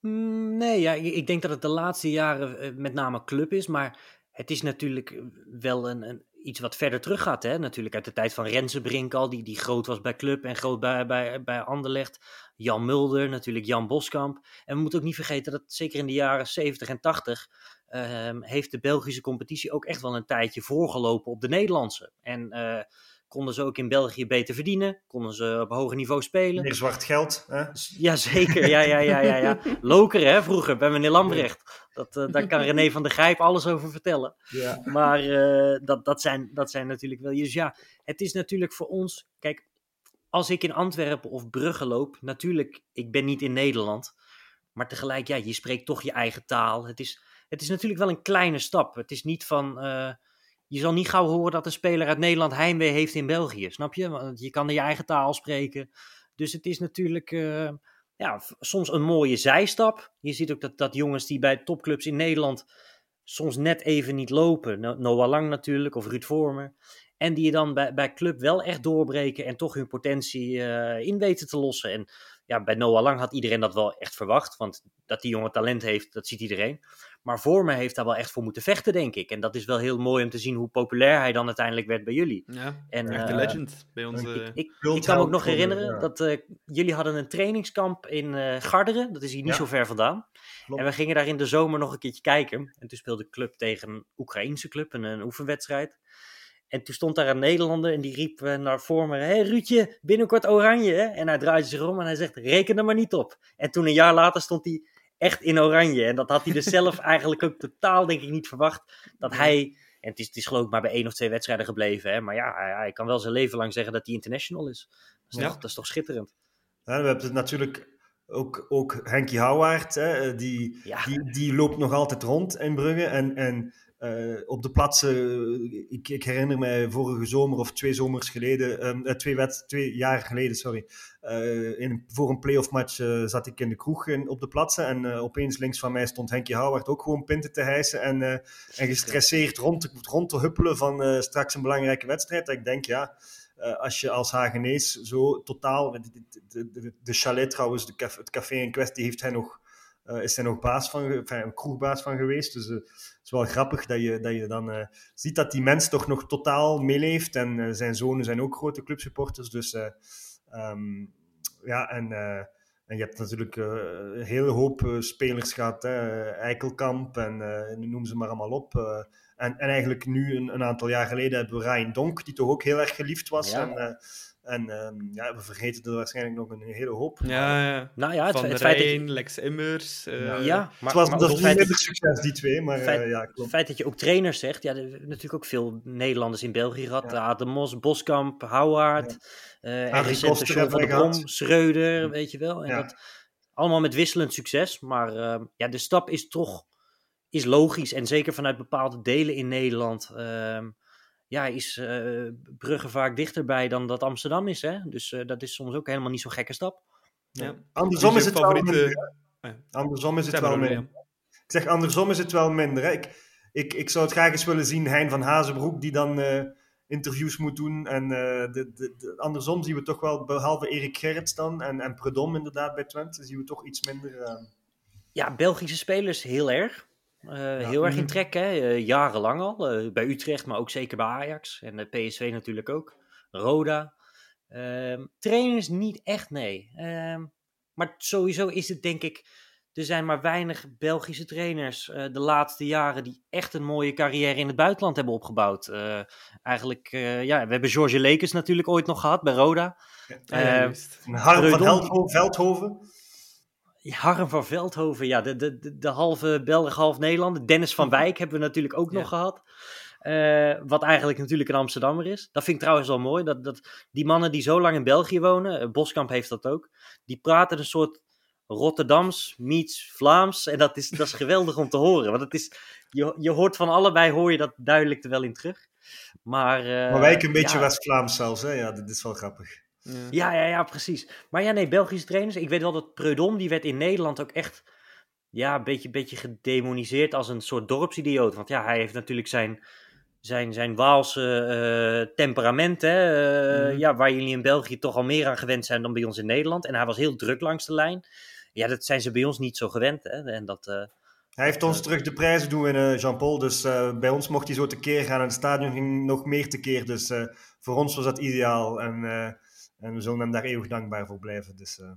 Mm, nee, ja, ik denk dat het de laatste jaren met name Club is. Maar het is natuurlijk wel een, een iets wat verder terug gaat. Hè? Natuurlijk uit de tijd van Renze Brink al, die, die groot was bij Club en groot bij, bij, bij Anderlecht. Jan Mulder, natuurlijk Jan Boskamp. En we moeten ook niet vergeten dat zeker in de jaren 70 en 80 um, heeft de Belgische competitie ook echt wel een tijdje voorgelopen op de Nederlandse. En uh, konden ze ook in België beter verdienen, konden ze op hoger niveau spelen. Meer zwart geld, hè? Ja, zeker. Ja, ja, ja, ja, ja. Loker, hè, vroeger, bij meneer Lambrecht. Dat, uh, daar kan René van der Grijp alles over vertellen. Ja. Maar uh, dat, dat, zijn, dat zijn natuurlijk wel... Dus ja, het is natuurlijk voor ons... Kijk, als ik in Antwerpen of Brugge loop, natuurlijk, ik ben niet in Nederland. Maar tegelijk, ja, je spreekt toch je eigen taal. Het is het is natuurlijk wel een kleine stap. Het is niet van. Uh, je zal niet gauw horen dat een speler uit Nederland heimwee heeft in België, snap je? Want je kan je eigen taal spreken. Dus het is natuurlijk uh, ja, soms een mooie zijstap. Je ziet ook dat, dat jongens die bij topclubs in Nederland soms net even niet lopen. Noah Lang natuurlijk, of Ruud Vormer. En die je dan bij, bij club wel echt doorbreken en toch hun potentie uh, in weten te lossen. En ja, bij Noah Lang had iedereen dat wel echt verwacht. Want dat die jongen talent heeft, dat ziet iedereen. Maar voor me heeft daar wel echt voor moeten vechten, denk ik. En dat is wel heel mooi om te zien hoe populair hij dan uiteindelijk werd bij jullie. Ja, en, echt uh, legend bij ons. Ik, ik, ik, kan me ook nog herinneren dat uh, jullie hadden een trainingskamp in uh, Garderen. Dat is hier niet ja. zo ver vandaan. Klopt. En we gingen daar in de zomer nog een keertje kijken. En toen speelde de club tegen een Oekraïense club, een, een oefenwedstrijd. En toen stond daar een Nederlander en die riep naar voor me: Hé hey, Ruudje, binnenkort oranje. Hè? En hij draaide zich om en hij zegt: Reken er maar niet op. En toen een jaar later stond hij echt in oranje. En dat had hij dus zelf eigenlijk ook totaal, denk ik, niet verwacht. Dat hij, en het is, het is geloof ik maar bij één of twee wedstrijden gebleven. Hè? Maar ja, hij, hij kan wel zijn leven lang zeggen dat hij international is. Dat is, ja. toch, dat is toch schitterend. Ja, we hebben het natuurlijk ook, ook Henkie Houwaard, hè, die, ja. die, die loopt nog altijd rond in Brugge. En, en eh, op de plaatsen, ik, ik, herinner mij vorige zomer of twee zomers geleden, um, twee, wet, twee jaar geleden, sorry, in, voor een playoff match zat ik in de kroeg in, op de plaatsen en opeens links van mij stond Henkie Howard ook gewoon pinten te hijsen en, en gestresseerd rond te, rond te huppelen van straks een belangrijke wedstrijd. ik denk, ja, als je als Hagenees zo totaal, de, de, de, de chalet trouwens, de het café in kwestie heeft hij nog is hij nog baas van, kroegbaas van geweest. Dus is wel grappig dat je, dat je dan uh, ziet dat die mens toch nog totaal meeleeft. En zijn zonen zijn ook grote clubsupporters. Dus um, ja, en, en je hebt natuurlijk een hele hoop spelers gehad. Hè? Eikelkamp en noem ze maar allemaal op. en, en eigenlijk nu, een, een, aantal jaar geleden, hebben we Ryan Donk, die toch ook heel erg geliefd was. Ja. En, en um, ja, we vergeten er waarschijnlijk nog een hele hoop. Ja, ja. Nou ja, het, Van het feit dat je... Lex Immers. Uh... Ja, ja, maar, het was, maar, dat feit... minder succes, die twee. Maar, feit, uh, ja, klopt. Het feit dat je ook trainers zegt. Ja, er hebben natuurlijk ook veel Nederlanders in België gehad. Ja. Adam Mos, Boskamp, Houwaard. Ja. Uh, recente van der Brom, Schreuder, weet je wel. En ja. dat, allemaal met wisselend succes. Maar uh, ja, de stap is toch is logisch. En zeker vanuit bepaalde delen in Nederland... Uh, ja, is uh, Brugge vaak dichterbij dan dat Amsterdam is. Hè? Dus uh, dat is soms ook helemaal niet zo'n gekke stap. Ja. Andersom, is het favoriete... wel minder, oh andersom is het wel minder. Ik zeg, andersom is het wel minder. Hè? Ik, ik, ik zou het graag eens willen zien, Hein van Hazenbroek, die dan uh, interviews moet doen. En de, de, de, andersom zien we toch wel, behalve Erik Gerrits dan en, en Predom inderdaad bij Twente, zien we toch iets minder... Ja, Belgische spelers heel erg. Uh, ja, heel erg in mhm. trek, hè? Uh, jarenlang al. Uh, bij Utrecht, maar ook zeker bij Ajax. En PSV natuurlijk ook. Roda. Ehm, trainers niet echt, nee. Ehm, maar sowieso is het denk ik... Er zijn maar weinig Belgische trainers de laatste jaren die echt een mooie carrière in het buitenland hebben opgebouwd. eigenlijk, ja, we hebben George Lekers natuurlijk ooit nog gehad bij Roda. Ja, Harm van Veldhoven. Harm van Veldhoven, ja, de, de, de, halve Belg, half Nederlander. Dennis van mhm. Wijk hebben we natuurlijk ook nog gehad. Uh, wat eigenlijk natuurlijk een Amsterdammer is. Dat vind ik trouwens wel mooi. Dat, dat die mannen die zo lang in België wonen, uh, Boskamp heeft dat ook, die praten een soort Rotterdams meets Vlaams. En dat is, dat is geweldig om te horen. Want het is, je, je hoort van allebei, hoor je dat duidelijk er wel in terug. Maar, uh, maar een beetje ja, West-Vlaams zelfs, hè? Ja, dit is wel grappig. Ja. ja, ja, precies. Maar ja, nee, Belgische trainers. Ik weet wel dat Preudom, die werd in Nederland ook echt ja, een beetje, beetje gedemoniseerd als een soort dorpsidioot. Want ja, hij heeft natuurlijk zijn, zijn, zijn Waalse uh, temperament, hè, uh, mm. ja, waar jullie in België toch al meer aan gewend zijn dan bij ons in Nederland. En hij was heel druk langs de lijn. Ja, dat zijn ze bij ons niet zo gewend. Hè? En dat, uh, hij heeft ons terug de prijzen doen in Jean-Paul. Dus bij ons mocht hij zo tekeer gaan. En het stadion ging nog meer tekeer. Dus voor ons was dat ideaal. En en we zullen hem daar eeuwig dankbaar voor blijven. Dus, uh...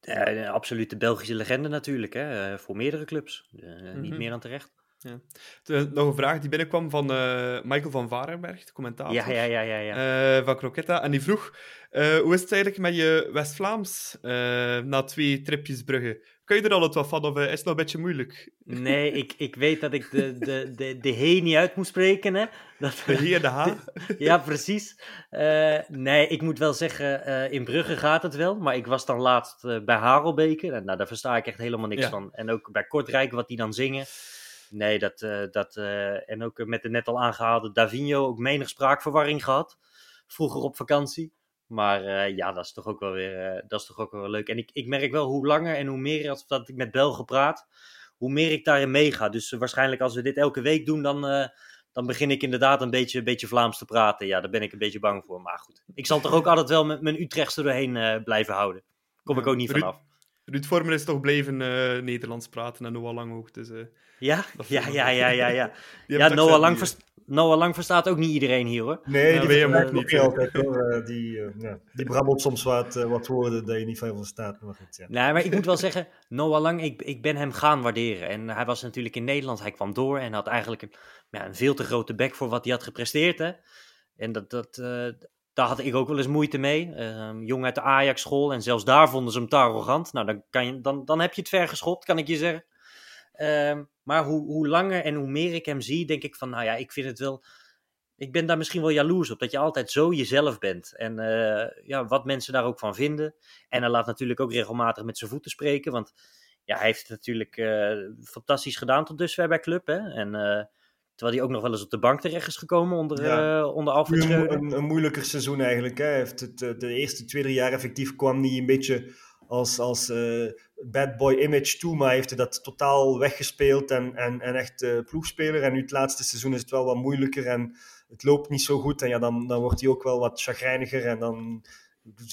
ja, een absolute Belgische legende natuurlijk, hè, eh, voor meerdere clubs. Uh, mm -hmm. Niet mhm. meer dan terecht. Ja. Nog een vraag die binnenkwam van uh, Michael van Varenberg, de commentator. Ja, ja, ja. ja, ja. Uh, van Croquetta. En die vroeg, uh, hoe is het eigenlijk met je West-Vlaams na twee tripjes Brugge? Kun je er al wat van of is het nog een beetje moeilijk? Nee, ik, ik weet dat ik de, de, de, de he niet uit moet spreken. Hè? Dat, de he en de h? ja, precies. nee, ik moet wel zeggen, in Brugge gaat het wel. Maar ik was dan laatst bij Harelbeke. En nou, daar versta ik echt helemaal niks ja. van. En ook bij Kortrijk, wat die dan zingen. Nee, dat, dat, en ook met de net al aangehaalde Davino ook menig spraakverwarring gehad. Vroeger op vakantie. Maar uh, ja, dat is toch ook wel weer, dat is toch ook wel leuk. En ik, ik merk wel hoe langer en hoe meer als dat ik met Belgen praat, hoe meer ik daarin meega. Dus waarschijnlijk als we dit elke week doen, dan, dan begin ik inderdaad een beetje, een beetje Vlaams te praten. Ja, daar ben ik een beetje bang voor. Maar goed, ik zal toch ook altijd wel met mijn Utrechtse doorheen blijven houden. Kom ik ook niet vanaf. Ruud Vormer is toch blijven uh, Nederlands praten en Noah Lang ook. Dus, uh, ja? Ja, ja, ja, ja, ja. ja, Noah Lang, Noah Lang verstaat ook niet iedereen hier hoor. Nee, die weet hem ook niet. Altijd, hoor. Die, uh, ja, die brabbelt soms wat, wat woorden dat je niet veel verstaat. Maar goed, ja. Nee, maar ik moet wel zeggen, Noah Lang, ik, ik ben hem gaan waarderen. En hij was natuurlijk in Nederland, hij kwam door en had eigenlijk een, ja, een veel te grote bek voor wat hij had gepresteerd. Hè? En dat, dat, daar had ik ook wel eens moeite mee. Uh, jong uit de Ajax-school en zelfs daar vonden ze hem te arrogant. Nou, dan, kan je, dan, dan heb je het ver geschot, kan ik je zeggen. Uh, maar hoe, hoe langer en hoe meer ik hem zie, denk ik van, nou ja, ik vind het wel... Ik ben daar misschien wel jaloers op, dat je altijd zo jezelf bent. En uh, ja, wat mensen daar ook van vinden. En hij laat natuurlijk ook regelmatig met zijn voeten spreken, want ja, hij heeft het natuurlijk uh, fantastisch gedaan tot dusver bij Club. Hè? En uh, Terwijl hij ook nog wel eens op de bank terecht is gekomen onder, Ja. eh, onder Alfred Schreuder. een, een moeilijker seizoen eigenlijk. Hè. Heeft het, eh, de eerste twee, drie jaar effectief kwam hij een beetje als, als eh, bad boy image toe, maar heeft hij dat totaal weggespeeld en, en, en echt ploegspeler. En nu het laatste seizoen is het wel wat moeilijker en het loopt niet zo goed. En ja, dan, dan wordt hij ook wel wat chagrijniger en dan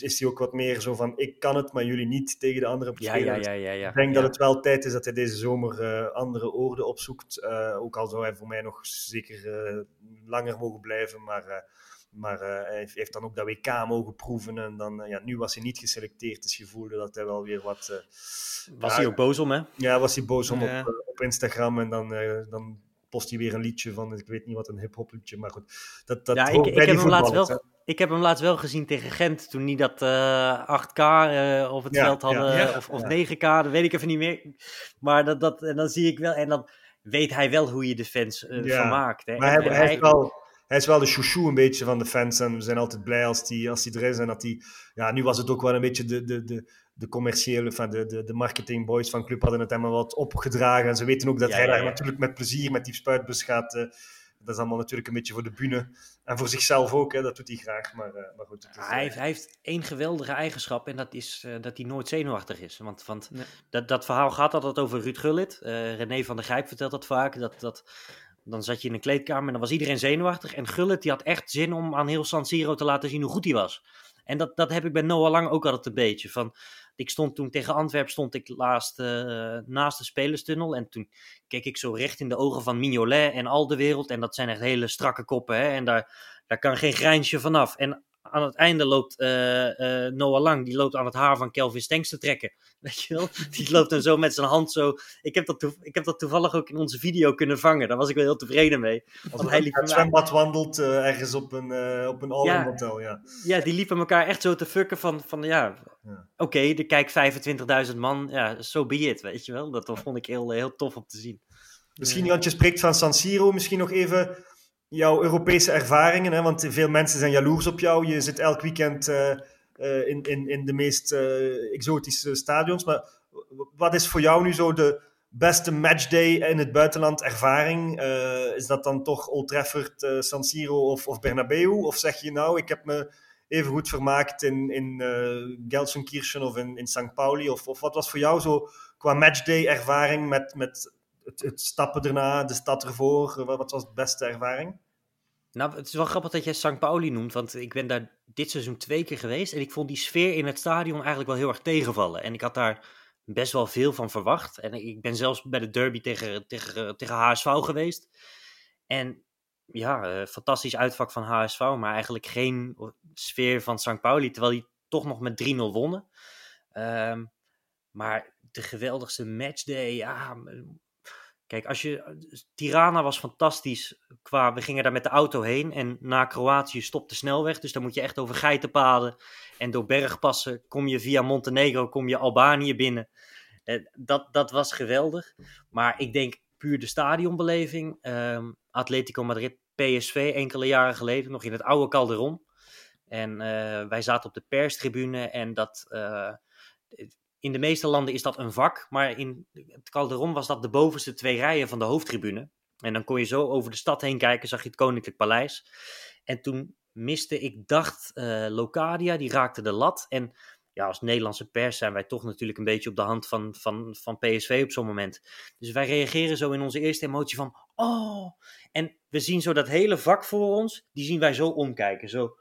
is hij ook wat meer zo van ik kan het, maar jullie niet tegen de andere spelers. ja, ja, ja, ja. Ik denk dat het wel tijd is dat hij deze zomer eh, andere oorden opzoekt. Eh, ook al zou hij voor mij nog zeker eh, langer mogen blijven. Maar, maar hij heeft- dan ook dat WK mogen proeven. En dan, ja, nu was hij niet geselecteerd. Dus je voelde dat hij wel weer wat... Was hij ook boos om, hè? Ja, was hij boos om op, op Instagram. En dan, dan post hij weer een liedje van... Ik weet niet wat, een hip-hop liedje. Maar goed, dat, dat Ja, ik, hoort ik heb hem laatst wel, ik heb hem laatst wel gezien tegen Gent. Toen die dat eh 8K eh, op het Ja, veld hadden. ja. of of Ja. 9K, dat weet ik even niet meer. Maar dat, dat, en dan zie ik wel. En dan weet hij wel hoe je de fans eh Ja. vermaakt. Hè. Maar En- hij, en hij, is wel, hij is wel de chouchou een beetje van de fans. En we zijn altijd blij als die, als die er is. En dat die, ja, nu was het ook wel een beetje de, de, de, de commerciële, van de, de, de marketing boys van Club hadden het hem wel wat opgedragen. En ze weten ook dat Ja, hij ja, daar ja. natuurlijk met plezier met die spuitbus gaat. Eh, dat is allemaal natuurlijk een beetje voor de bühne. En voor zichzelf ook, hè, dat doet hij graag. Maar, eh, maar goed, het is, Ja, hij, heeft, hij heeft één geweldige eigenschap en dat is eh, dat hij nooit zenuwachtig is. Want, want Nee. dat, dat verhaal gaat altijd over Ruud Gullit. Eh, René van der Grijp vertelt dat vaak. Dat, dat, dan zat je in een kleedkamer en dan was iedereen zenuwachtig. En Gullit die had echt zin om aan heel San Siro te laten zien hoe goed hij was. En dat, dat heb ik bij Noah Lang ook altijd een beetje. Van, ik stond toen tegen Antwerpen stond ik laatst eh, naast de spelerstunnel. En toen keek ik zo recht in de ogen van Mignolet en al de wereld. En dat zijn echt hele strakke koppen. Hè? En daar, daar kan geen grijnsje vanaf. En aan het einde loopt eh, eh, Noah Lang, die loopt aan het haar van Kelvin Stenks te trekken. Weet je wel? Die loopt dan zo met zijn hand zo. Ik heb, dat ik heb dat toevallig ook in onze video kunnen vangen. Daar was ik wel heel tevreden mee. als Want hij liep het zwembad wandelt eh, ergens op een, op een all-in Ja. hotel. Ja. Ja, die liepen elkaar echt zo te fucken van, van ja, Ja. oké, er kijkt 25.000 man. Ja, so be it, weet je wel. Dat vond ik heel, heel tof om te zien. Misschien, want je spreekt van San Siro, misschien nog even jouw Europese ervaringen. Hè? Want veel mensen zijn jaloers op jou. Je zit elk weekend eh, eh, in, in, in de meest eh, exotische stadions. Maar wat is voor jou nu zo de beste matchday in het buitenland ervaring? Is dat dan toch Old Trafford, San Siro of, of Bernabeu? Of zeg je nou, ik heb me even goed vermaakt in, in Gelsenkirchen of in, in St. Pauli? Of, of wat was voor jou zo qua matchday ervaring met... met het, stappen erna, de stad ervoor, wat, wat was de beste ervaring? Nou, het is wel grappig dat jij St. Pauli noemt, want ik ben daar dit seizoen twee keer geweest. En ik vond die sfeer in het stadion eigenlijk wel heel erg tegenvallen. En ik had daar best wel veel van verwacht. En ik ben zelfs bij de derby tegen, tegen, tegen HSV geweest. En ja, eh, fantastisch uitvak van HSV, maar eigenlijk geen sfeer van St. Pauli. Terwijl die toch nog met 3-0 wonnen. Ehm, maar de geweldigste matchday, ja. Kijk, als je. Tirana was fantastisch. Qua, we gingen daar met de auto heen. En na Kroatië stopt de snelweg. Dus dan moet je echt over geitenpaden. En door bergpassen kom je via Montenegro. Kom je Albanië binnen. Eh, dat, dat was geweldig. Maar ik denk puur de stadionbeleving. ehm, Atletico Madrid, PSV enkele jaren geleden. Nog in het oude Calderon. En eh, wij zaten op de perstribune. En dat. eh, in de meeste landen is dat een vak, maar in het Calderon was dat de bovenste twee rijen van de hoofdtribune. En dan kon je zo over de stad heen kijken, zag je het Koninklijk Paleis. En toen miste ik, dacht, eh, Locadia, die raakte de lat. En ja, als Nederlandse pers zijn wij toch natuurlijk een beetje op de hand van, van, van PSV op zo'n moment. Dus wij reageren zo in onze eerste emotie van, oh. En we zien zo dat hele vak voor ons, die zien wij zo omkijken. Zo,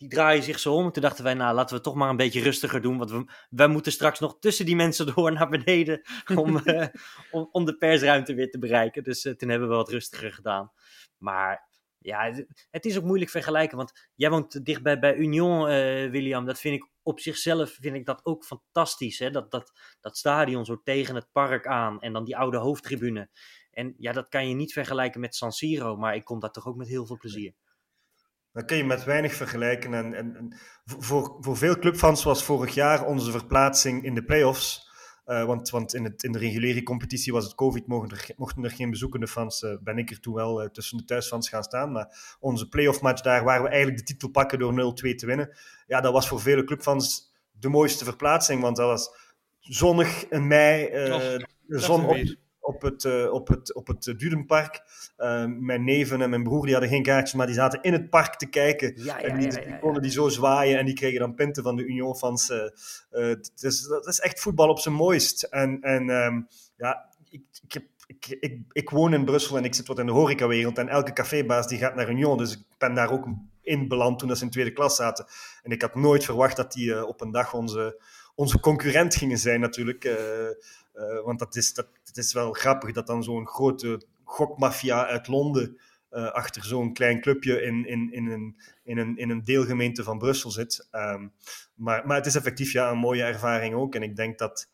die draaien zich zo om. En toen dachten wij, nou, laten we het toch maar een beetje rustiger doen. Want we, wij moeten straks nog tussen die mensen door naar beneden om, eh, om, om de persruimte weer te bereiken. Dus eh, toen hebben we wat rustiger gedaan. Maar ja, het, het is ook moeilijk vergelijken. Want jij woont dichtbij bij Union, eh, William. Dat vind ik op zichzelf vind ik dat ook fantastisch. Hè? Dat, dat, dat stadion zo tegen het park aan. En dan die oude hoofdtribune. En ja, dat kan je niet vergelijken met San Siro. Maar ik kom daar toch ook met heel veel plezier. Dat kun je met weinig vergelijken. En, en, en voor, voor veel clubfans was vorig jaar onze verplaatsing in de play-offs. Uh, want, want in, het, in de reguliere competitie was het COVID, mochten er, mochten er geen bezoekende fans. Uh, ben ik er toen wel uh, tussen de thuisfans gaan staan. Maar onze play-off match daar, waar we eigenlijk de titel pakken door 0-2 te winnen. Ja, dat was voor vele clubfans de mooiste verplaatsing. Want dat was zonnig in mei. De zon op, op het, uh, op het, op het Dudenpark. Uh, mijn neven en mijn broer die hadden geen kaartjes, maar die zaten in het park te kijken. Ja, ja, en die, konden die zo zwaaien en die kregen dan pinten van de Union-fans. Uh, dus dat is echt voetbal op zijn mooist. En, en um, ja, ik, ik, heb, ik, ik, ik, woon in Brussel en ik zit wat in de horecawereld. En elke cafébaas die gaat naar Union, dus ik ben daar ook in beland toen ze in tweede klas zaten. En ik had nooit verwacht dat die uh, op een dag onze, onze concurrent gingen zijn natuurlijk. Uh, uh, want dat is, dat, het is wel grappig dat dan zo'n grote gokmafia uit Londen achter zo'n klein clubje in, in, in, een, in, een, in een deelgemeente van Brussel zit. Um, maar, maar het is effectief ja, een mooie ervaring ook. En ik denk dat,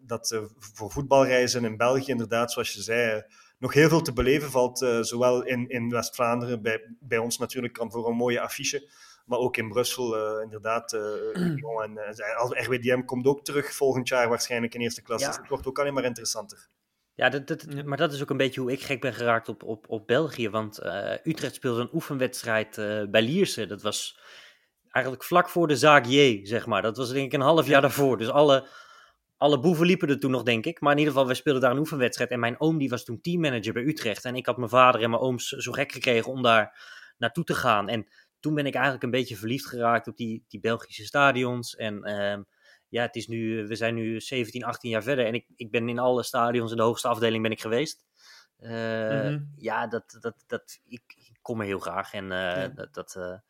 dat voor voetbalreizen in België inderdaad, zoals je zei nog heel veel te beleven valt, zowel in, in West-Vlaanderen, bij, bij ons natuurlijk kan voor een mooie affiche, maar ook in Brussel uh, inderdaad. Uh, en RWDM komt ook terug volgend jaar waarschijnlijk in eerste klas, ja. dus het wordt ook alleen maar interessanter. Ja, dat, dat, maar dat is ook een beetje hoe ik gek ben geraakt op, op, op België, want Utrecht speelde een oefenwedstrijd bij Lierse, dat was eigenlijk vlak voor de zaak J, zeg maar. Dat was denk ik een half jaar daarvoor, dus alle alle boeven liepen er toen nog, denk ik. Maar in ieder geval, wij speelden daar een oefenwedstrijd. En mijn oom die was toen teammanager bij Utrecht. En ik had mijn vader en mijn ooms zo gek gekregen om daar naartoe te gaan. En toen ben ik eigenlijk een beetje verliefd geraakt op die, die Belgische stadions. En uh, ja, het is nu, we zijn nu 17, 18 jaar verder. En ik, ik ben in alle stadions in de hoogste afdeling ben ik geweest. Uh, mm-hmm. Ja, dat, dat, dat, ik, ik kom er heel graag. En uh, ja. dat... dat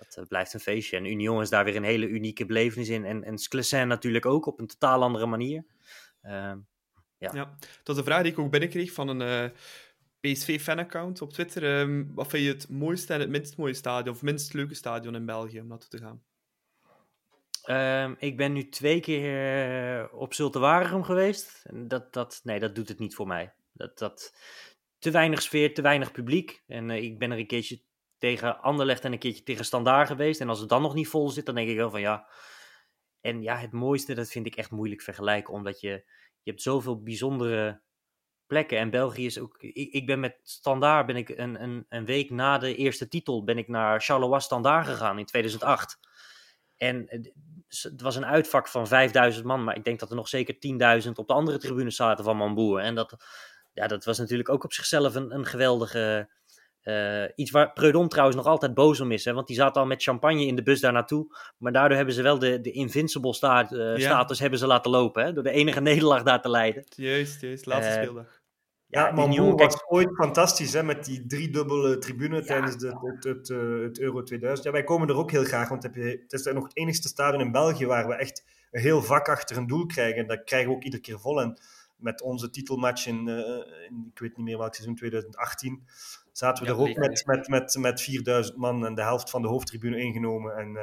dat uh, blijft een feestje. En Union is daar weer een hele unieke belevenis in. En, en Sclessin natuurlijk ook op een totaal andere manier. Uh, ja. ja, dat is een vraag die ik ook binnenkreeg van een PSV-fanaccount op Twitter. Um, wat vind je het mooiste en het minst mooie stadion, of minst leuke stadion in België om naartoe te gaan? Um, ik ben nu twee keer uh, op Zulte Waregem geweest. Dat, dat, nee, dat doet het niet voor mij. Dat, dat, te weinig sfeer, te weinig publiek. En ik ben er een keertje tegen Anderlecht en een keertje tegen Standaard geweest. En als het dan nog niet vol zit, dan denk ik wel van ja. En ja, het mooiste, dat vind ik echt moeilijk vergelijken. Omdat je, je hebt zoveel bijzondere plekken. En België is ook... Ik, ik ben met Standaard, ben ik een, een, een week na de eerste titel, ben ik naar Charleroi Standaard gegaan in 2008. En het was een uitvak van 5000 man, maar ik denk dat er nog zeker 10.000 op de andere tribune zaten van Mamboer. En dat, ja, dat was natuurlijk ook op zichzelf een, een geweldige uh, iets waar Preudon trouwens nog altijd boos om is. Hè? Want die zaten al met champagne in de bus daar naartoe. Maar daardoor hebben ze wel de, de invincible staat, uh, ja. status hebben ze laten lopen. Hè? Door de enige nederlaag daar te leiden. Juist, juist. Laatste uh, speeldag. Ja, Moe was ooit fantastisch hè, met die driedubbele tribune ja, tijdens de, het, het, het, Euro 2000. Ja, wij komen er ook heel graag, want het is nog het enigste stadion in België waar we echt een heel vak achter een doel krijgen. Dat krijgen we ook iedere keer vol. En met onze titelmatch in, in ik weet niet meer welk seizoen, 2018 zaten we ja, er ook met, met, met, met 4000 man en de helft van de hoofdtribune ingenomen. En, uh,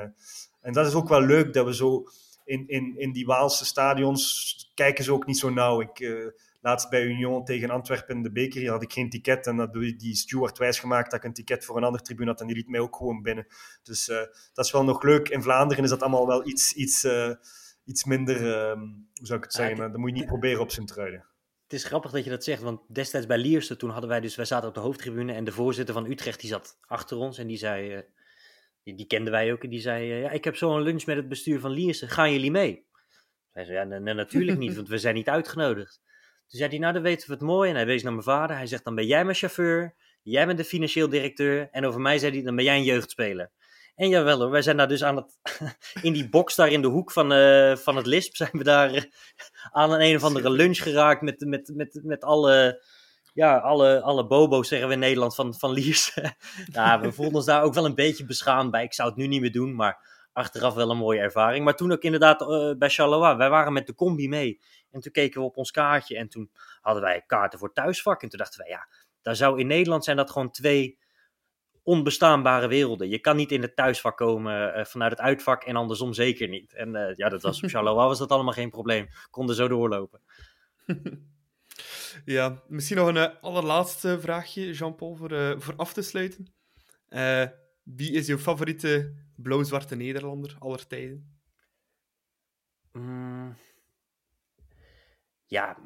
en dat is ook wel leuk dat we zo in, in, in die Waalse stadions kijken ze ook niet zo nauw. Ik, uh, laatst bij Union tegen Antwerpen in de beker hier had ik geen ticket en dat die steward wijsgemaakt dat ik een ticket voor een andere tribune had en die liet mij ook gewoon binnen. Dus uh, dat is wel nog leuk. In Vlaanderen is dat allemaal wel iets, iets, iets minder, hoe zou ik het zeggen, dat moet je niet proberen op zijn truiden. Het is grappig dat je dat zegt, want destijds bij Lierse, toen hadden wij dus, wij zaten op de hoofdtribune en de voorzitter van Utrecht, die zat achter ons en die zei, uh, die, die, kenden wij ook, en die zei, ja, ik heb zo een lunch met het bestuur van Lierse, gaan jullie mee? Hij zei, ja, nee, natuurlijk niet, want we zijn niet uitgenodigd. Toen zei hij, nou, dan weten we het mooi, en hij wees naar mijn vader, hij zegt, dan ben jij mijn chauffeur, jij bent de financieel directeur, en over mij zei hij, dan ben jij een jeugdspeler. En jawel hoor, wij zijn daar dus aan het, in die box daar in de hoek van, uh, van het LISP, zijn we daar uh, aan een, een of andere lunch geraakt met, met, met, met alle, ja, alle, alle bobo's, zeggen we in Nederland, van, van Liers. we voelden ons daar ook wel een beetje beschaamd bij. Ik zou het nu niet meer doen, maar achteraf wel een mooie ervaring. Maar toen ook inderdaad uh, bij Charleroi, wij waren met de combi mee. En toen keken we op ons kaartje en toen hadden wij kaarten voor thuisvak. En toen dachten wij, ja, daar zou in Nederland zijn dat gewoon twee onbestaanbare werelden. Je kan niet in het thuisvak komen uh, vanuit het uitvak en andersom zeker niet. En uh, ja, dat was op Charleroi was dat allemaal geen probleem. Konden zo doorlopen. ja, misschien nog een uh, allerlaatste vraagje, Jean-Paul, voor, voor af te sluiten. wie is jouw favoriete blauw-zwarte Nederlander aller tijden? Mm. Ja,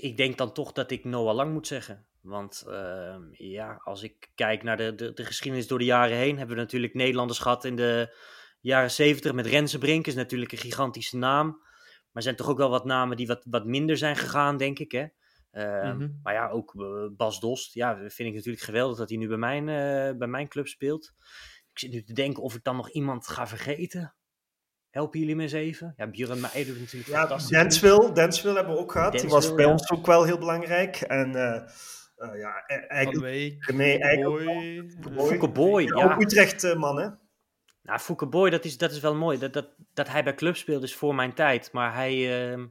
ik denk dan toch dat ik Noah Lang moet zeggen. Want uh, ja, als ik kijk naar de, de, de, geschiedenis door de jaren heen, hebben we natuurlijk Nederlanders gehad in de jaren zeventig met Rensenbrink, is natuurlijk een gigantische naam. Maar er zijn toch ook wel wat namen die wat, wat minder zijn gegaan, denk ik. Hè? Ehm, Mhm. Maar ja, ook eh, Bas Dost. Ja, vind ik natuurlijk geweldig dat hij nu bij mijn, eh, bij mijn club speelt. Ik zit nu te denken of ik dan nog iemand ga vergeten. Helpen jullie me eens even? Ja, Björn Meijer doet natuurlijk Ja, fantastisch. Dansville, Dansville hebben we ook gehad. Die was bij ja. ons ook wel heel belangrijk. En eh, eh, ja, e- eigenlijk... Nee, eigenlijk... Boy. Ja, ja. Ook Utrecht, eh, man, hè? Nou, Fouke Boy, dat is, dat is wel mooi. Dat, dat, dat hij bij club speelde is voor mijn tijd. Maar hij ehm,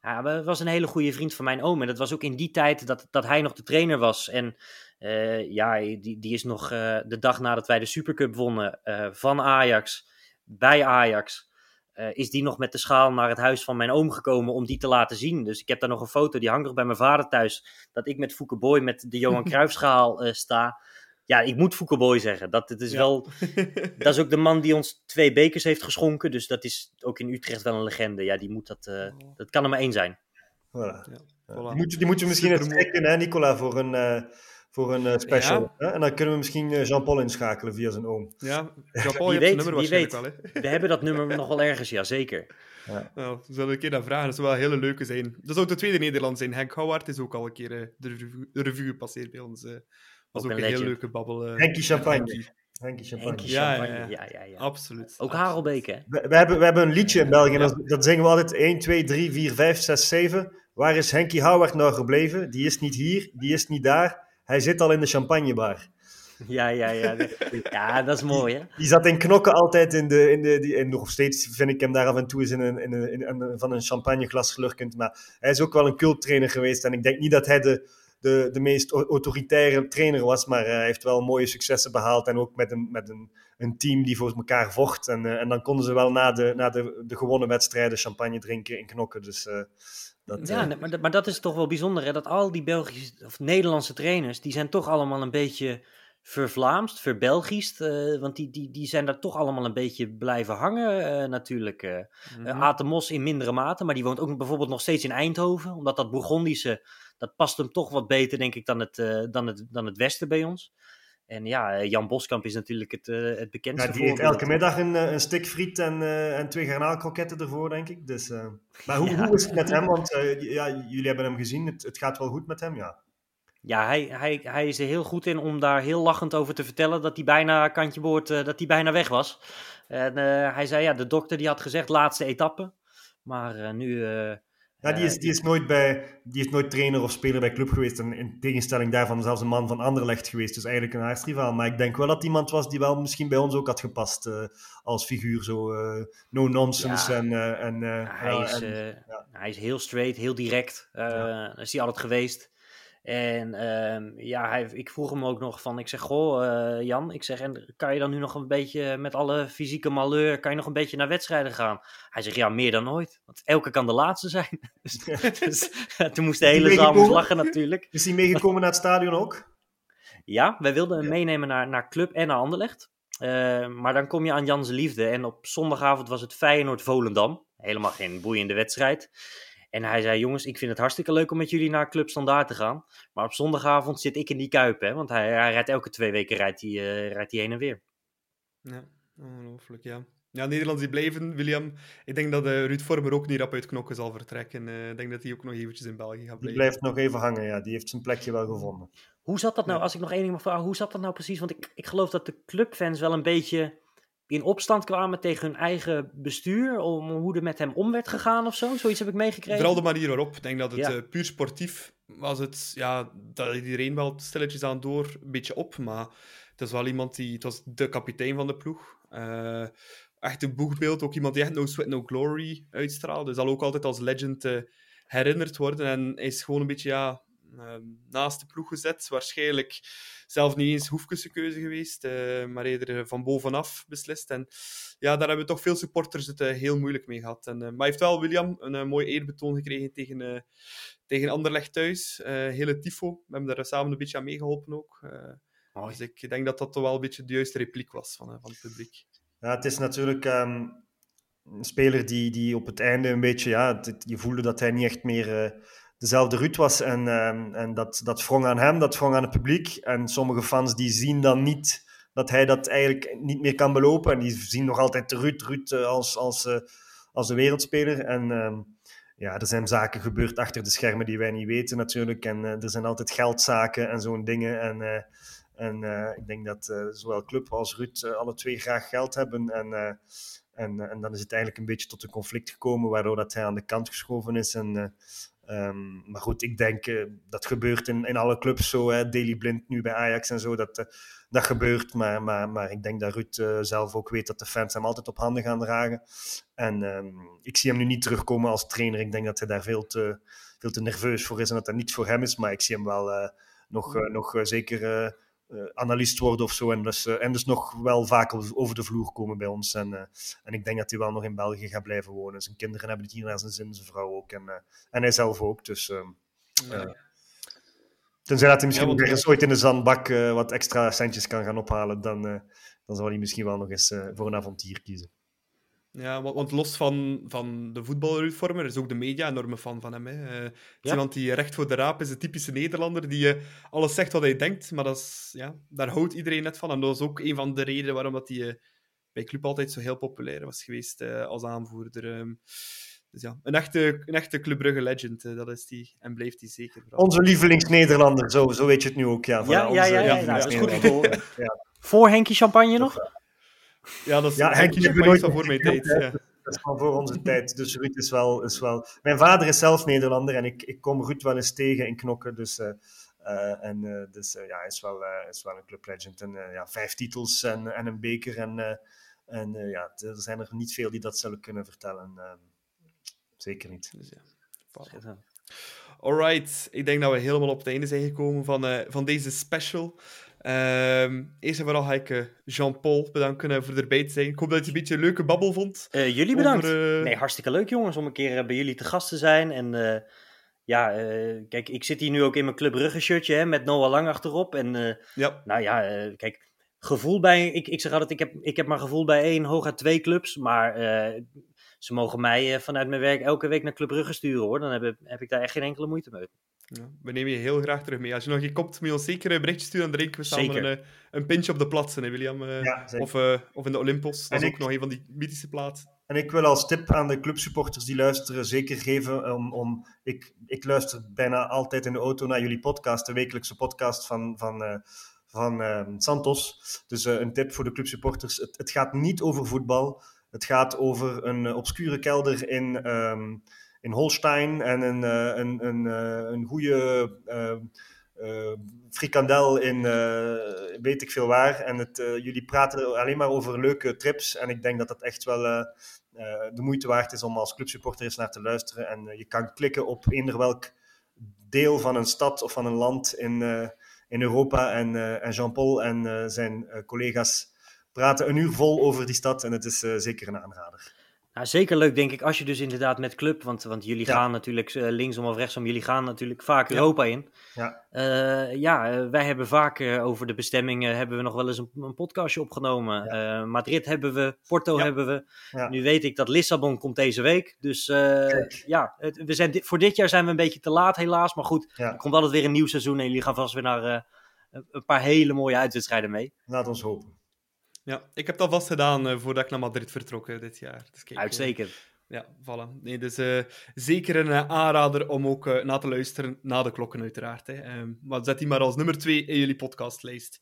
ja, was een hele goede vriend van mijn oom. En dat was ook in die tijd dat, dat hij nog de trainer was. En eh, ja, die, die is nog eh, de dag nadat wij de Supercup wonnen eh, van Ajax, bij Ajax... eh, is die nog met de schaal naar het huis van mijn oom gekomen om die te laten zien. Dus ik heb daar nog een foto, die hangt nog bij mijn vader thuis. Dat ik met Fouke Boy met de Johan Cruijffschaal eh sta. Ja, ik moet Fouke Boy zeggen. Dat, het is Ja. wel dat is ook de man die ons twee bekers heeft geschonken. Dus dat is ook in Utrecht wel een legende. Ja, die moet dat. eh, dat kan er maar één zijn. Voilà. Ja, voilà. Die, moet, die moeten we misschien eens trekken, hè, Nicola, voor een, eh, voor een eh, special. Ja. Hè? En dan kunnen we misschien eh, Jean-Paul inschakelen via zijn oom. Ja, Jean-Paul, zijn weet, nummer waarschijnlijk weet. wel, hè? We hebben dat nummer nog wel ergens, ja zeker. Nou, we zullen een keer naar vragen. Dat zou wel een hele leuke zijn. Dat zou ook de tweede Nederland zijn. Henk Houwaard is ook al een keer eh, de, revue, de revue gepasseerd bij ons. eh was Ook ook, een een hele leuke babbel. eh, Henkie Champagne. Henkie. Henkie Champagne. Henkie Ja, ja, Champagne, ja. ja, ja, ja. Absoluut. Ook. Harelbeek, hè? We, we hebben, we hebben een liedje in België, en dat, dat zingen we altijd 1, 2, 3, 4, 5, 6, 7. Waar is Henkie Houwaard nou gebleven? Die is niet hier, die is niet daar. Hij zit al in de champagnebar. Ja, ja, ja. Ja, dat is mooi, hè? Die zat in knokken altijd in de. In de die, en nog steeds vind ik hem daar af en toe eens in een, in een, in een- van een champagneglas slurkend. Maar hij is ook wel een culttrainer geweest. En ik denk niet dat hij de, de, de meest au- autoritaire trainer was. Maar hij heeft wel mooie successen behaald. En ook met een, met een, een team die voor elkaar vocht. En, eh, en dan konden ze wel na de, na de, de gewonnen wedstrijden champagne drinken in knokken. Dus eh, dat. Ja, eh, maar, dat- maar dat is toch wel bijzonder, hè? Dat al die Belgische of Nederlandse trainers, die zijn toch allemaal een beetje vervlaamst, verbelgiest. eh, want die, die, die zijn daar toch allemaal een beetje blijven hangen, eh, natuurlijk. Uh, Aten Mos in mindere mate, maar die woont ook bijvoorbeeld nog steeds in Eindhoven. Omdat dat Bourgondische, dat past hem toch wat beter, denk ik, dan het, dan het, dan het Westen bij ons. En ja, eh, Jan Boskamp is natuurlijk het, eh, het bekendste ja, die eet elke middag een, eh, een stik friet en, eh, en twee garnaalkroketten ervoor, denk ik. Dus, maar hoe, Ja. hoe is het met hem? Want ja, jullie hebben hem gezien. Het, het gaat wel goed met hem, ja. Ja, hij, hij, hij is er heel goed in om daar heel lachend over te vertellen dat hij bijna kantje boord, dat hij bijna weg was. En hij zei, ja, de dokter die had gezegd laatste etappe. Maar nu... Ja, die is, eh, die, is nooit bij, die is nooit trainer of speler bij club geweest. En in tegenstelling daarvan zelfs een man van Anderlecht geweest. Dus eigenlijk een aardsrivaal. Maar ik denk wel dat iemand was die wel misschien bij ons ook had gepast. eh, als figuur, zo eh, no nonsense. Ja. En, en, Hij, is, en- ja. hij is heel straight, heel direct. Dat is hij altijd geweest. En ehm, ja, hij, ik vroeg hem ook nog van, ik zeg, goh eh, Jan, ik zeg, en kan je dan nu nog een beetje met alle fysieke malheur, kan je nog een beetje naar wedstrijden gaan? Hij zegt, ja, meer dan ooit, want elke kan de laatste zijn. dus, dus, toen moest de hele zaal lachen natuurlijk. Is hij meegekomen naar het stadion ook? Ja, wij wilden hem Ja. meenemen naar, naar Club en naar Anderlecht. Eh, maar dan kom je aan Jan's Liefde. En op zondagavond was het Feyenoord-Volendam. Helemaal geen boeiende wedstrijd. En hij zei, jongens, ik vind het hartstikke leuk om met jullie naar Club Standaard te gaan. Maar op zondagavond zit ik in die kuip, hè. Want hij, hij rijdt elke twee weken rijdt hij, eh, rijdt hij heen en weer. Ja, ongelooflijk, ja. Ja, Nederlands die blijven, William. Ik denk dat eh, Ruud Vormer ook niet rap uit knokken zal vertrekken. Eh, ik denk dat hij ook nog eventjes in België gaat Die blijven. blijft nog even hangen, ja. Die heeft zijn plekje wel gevonden. Hoe zat dat nou, Ja. als ik nog één ding mag vragen, hoe zat dat nou precies? Want ik, ik geloof dat de clubfans wel een beetje in opstand kwamen tegen hun eigen bestuur. Om hoe er met hem om werd gegaan of zo. Zoiets heb ik meegekregen. Vooral de manier waarop. Ik denk dat het Ja. eh, puur sportief was. Het, ja, dat iedereen wel stilletjes aan door, een beetje op. Maar het is wel iemand die... Het was de kapitein van de ploeg. Eh, echt een boegbeeld. Ook iemand die echt no sweat, no glory uitstraalde. Dus zal ook altijd als legend eh, herinnerd worden. En hij is gewoon een beetje ja, naast de ploeg gezet. Waarschijnlijk zelf niet eens hoefkeuze keuze geweest. eh, maar eerder van bovenaf beslist. En ja, daar hebben toch veel supporters het eh, heel moeilijk mee gehad. En, eh, maar hij heeft wel, William, een eh, mooi eerbetoon gekregen tegen, eh tegen Anderlecht thuis. Eh, hele tifo. We hebben daar samen een beetje aan meegeholpen ook. Eh, dus ik denk dat dat toch wel een beetje de juiste repliek was van, eh, van het publiek. Ja, het is natuurlijk ehm, een speler die, die op het einde een beetje, ja, het- je voelde dat hij niet echt meer eh, dezelfde Ruud was. En, ehm, en dat, dat wrong aan hem, dat wrong aan het publiek. En sommige fans die zien dan niet dat hij dat eigenlijk niet meer kan belopen. En die zien nog altijd Ruud, Ruud eh, als, als, eh, als de wereldspeler. En ehm, ja, er zijn zaken gebeurd achter de schermen die wij niet weten natuurlijk. En er zijn altijd geldzaken en zo'n dingen. En, en ik denk dat zowel Club als Ruud alle twee graag geld hebben. En en, en dan is het eigenlijk een beetje tot een conflict gekomen, waardoor dat hij aan de kant geschoven is. En, um, maar goed, ik denk uh, dat gebeurt in, in alle clubs zo. Hè. Daily Blind nu bij Ajax en zo, dat, uh, dat gebeurt. Maar, maar, maar ik denk dat Ruud uh, zelf ook weet dat de fans hem altijd op handen gaan dragen. En um, ik zie hem nu niet terugkomen als trainer. Ik denk dat hij daar veel te, veel te nerveus voor is en dat dat niet voor hem is. Maar ik zie hem wel nog, nog zeker analist worden of zo. En dus, uh, en dus nog wel vaak over de vloer komen bij ons. En, uh, en ik denk dat hij wel nog in België gaat blijven wonen. Zijn kinderen hebben het hier naar zijn zin, zijn vrouw ook. En, en hij zelf ook. Dus, ehm, ja. Tenzij dat hij misschien ja, nog ergens ooit in de zandbak wat extra centjes kan gaan ophalen, dan, dan zal hij misschien wel nog eens voor een avontuur kiezen. Ja, want, los van, van de voetbalreformer is ook de media enorme fan van hem. Hè. Uh, ja. Iemand die recht voor de raap is, een typische Nederlander die uh, alles zegt wat hij denkt, maar dat is, ja, daar houdt iedereen net van. En dat is ook een van de redenen waarom dat hij uh, bij Club altijd zo heel populair was geweest als aanvoerder. Um, dus ja, een echte, een echte Club Brugge legend, dat is die en blijft hij zeker. Onze lievelings-Nederlander, zo, zo weet je het nu ook. Ja, ja, ja, ja, ja, ja, dat is goed. Voor Henkie Champagne nog? Ja, dat is ja, voor mijn tijd. Ja. Dat is van voor onze tijd. Dus Ruud is wel, is wel... Mijn vader is zelf Nederlander en ik, ik kom Ruud wel eens tegen in knokken. Dus, uh, uh, en, uh, dus ja, hij is wel, is wel een club legend. En ja, vijf titels en, en een beker. En, en ja, er zijn er niet veel die dat zullen kunnen vertellen. zeker niet. Dus, ja. Alright, ik denk dat we helemaal op het einde zijn gekomen van, van deze special. Um, eerst en vooral ga ik uh, Jean-Paul bedanken uh, voor erbij te zijn. Ik hoop dat je een beetje een leuke babbel vond. Uh, jullie bedankt. Over, nee, hartstikke leuk jongens om een keer bij jullie te gast te zijn. En ja, kijk, ik zit hier nu ook in mijn Club Ruggen shirtje hè, met Noah Lang achterop. En ja. nou ja, kijk, gevoel bij... Ik, ik zeg altijd, ik heb, ik heb maar gevoel bij één, hooguit twee clubs. Maar ze mogen mij vanuit mijn werk elke week naar Club Ruggen sturen hoor. Dan heb, heb ik daar echt geen enkele moeite mee. Ja, we nemen je heel graag terug mee. Als je nog een komt, moet je ons zeker een berichtje sturen. Dan drinken we samen een, eh, een pintje op de plaatsen, hè, William. Uh, ja, of, uh, of in de Olympos. Dat en is ik, ook nog een van die mythische plaatsen. En ik wil als tip aan de clubsupporters die luisteren zeker geven om... om ik, ik luister bijna altijd in de auto naar jullie podcast, de wekelijkse podcast van... van van Santos. Dus een tip voor de clubsupporters. Het, het, gaat niet over voetbal. Het gaat over een obscure kelder in, um, in Holstein en een, uh, een, een, uh, een goede uh, frikandel in weet ik veel waar. En het, jullie praten alleen maar over leuke trips. En ik denk dat dat echt wel de moeite waard is om als clubsupporter eens naar te luisteren. En je kan klikken op eender welk deel van een stad of van een land in, in Europa. En, en Jean-Paul en zijn collega's praten een uur vol over die stad. En het is zeker een aanrader. Nou, zeker leuk, denk ik, als je dus inderdaad met club, want, want jullie gaan natuurlijk uh, linksom of rechtsom, jullie gaan natuurlijk vaak Europa in. Ja, uh, ja wij hebben vaak over de bestemmingen, hebben we nog wel eens een, een podcastje opgenomen. Ja. Madrid hebben we, Porto hebben we. Nu weet ik dat Lissabon komt deze week. Dus ja, het, we zijn voor dit jaar zijn we een beetje te laat helaas. Maar goed, er komt altijd weer een nieuw seizoen en jullie gaan vast weer naar een paar hele mooie uitwedstrijden mee. Laat ons hopen. Ja, ik heb dat vast gedaan uh, voordat ik naar Madrid vertrok uh, dit jaar. Dus kijk, Uitstekend. Uh, ja, voilà. Nee, dus zeker een aanrader om ook na te luisteren na de klokken, uiteraard. Hè. Ehm, maar zet die maar als nummer twee in jullie podcastlijst.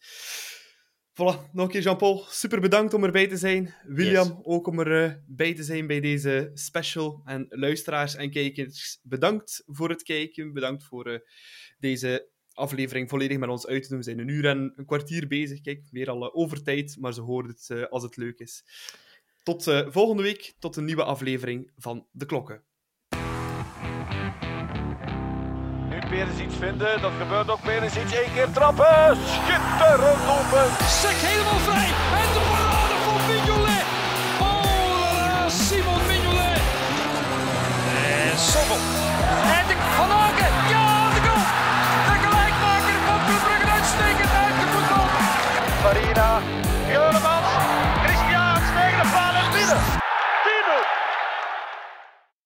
Voilà, nog een keer Jean-Paul, super bedankt om erbij te zijn. William, yes. ook om erbij te zijn bij deze special. En luisteraars en kijkers, bedankt voor het kijken. Bedankt voor deze aflevering volledig met ons uit te doen. We zijn een uur en een kwartier bezig. Kijk, weer al uh, over tijd, maar ze horen het uh, als het leuk is. Tot uh, volgende week, tot een nieuwe aflevering van De Klokken. Nu Perens iets vinden, dat gebeurt ook. Perens iets één keer trappen. Schitterend open. Sek helemaal vrij. En Marina.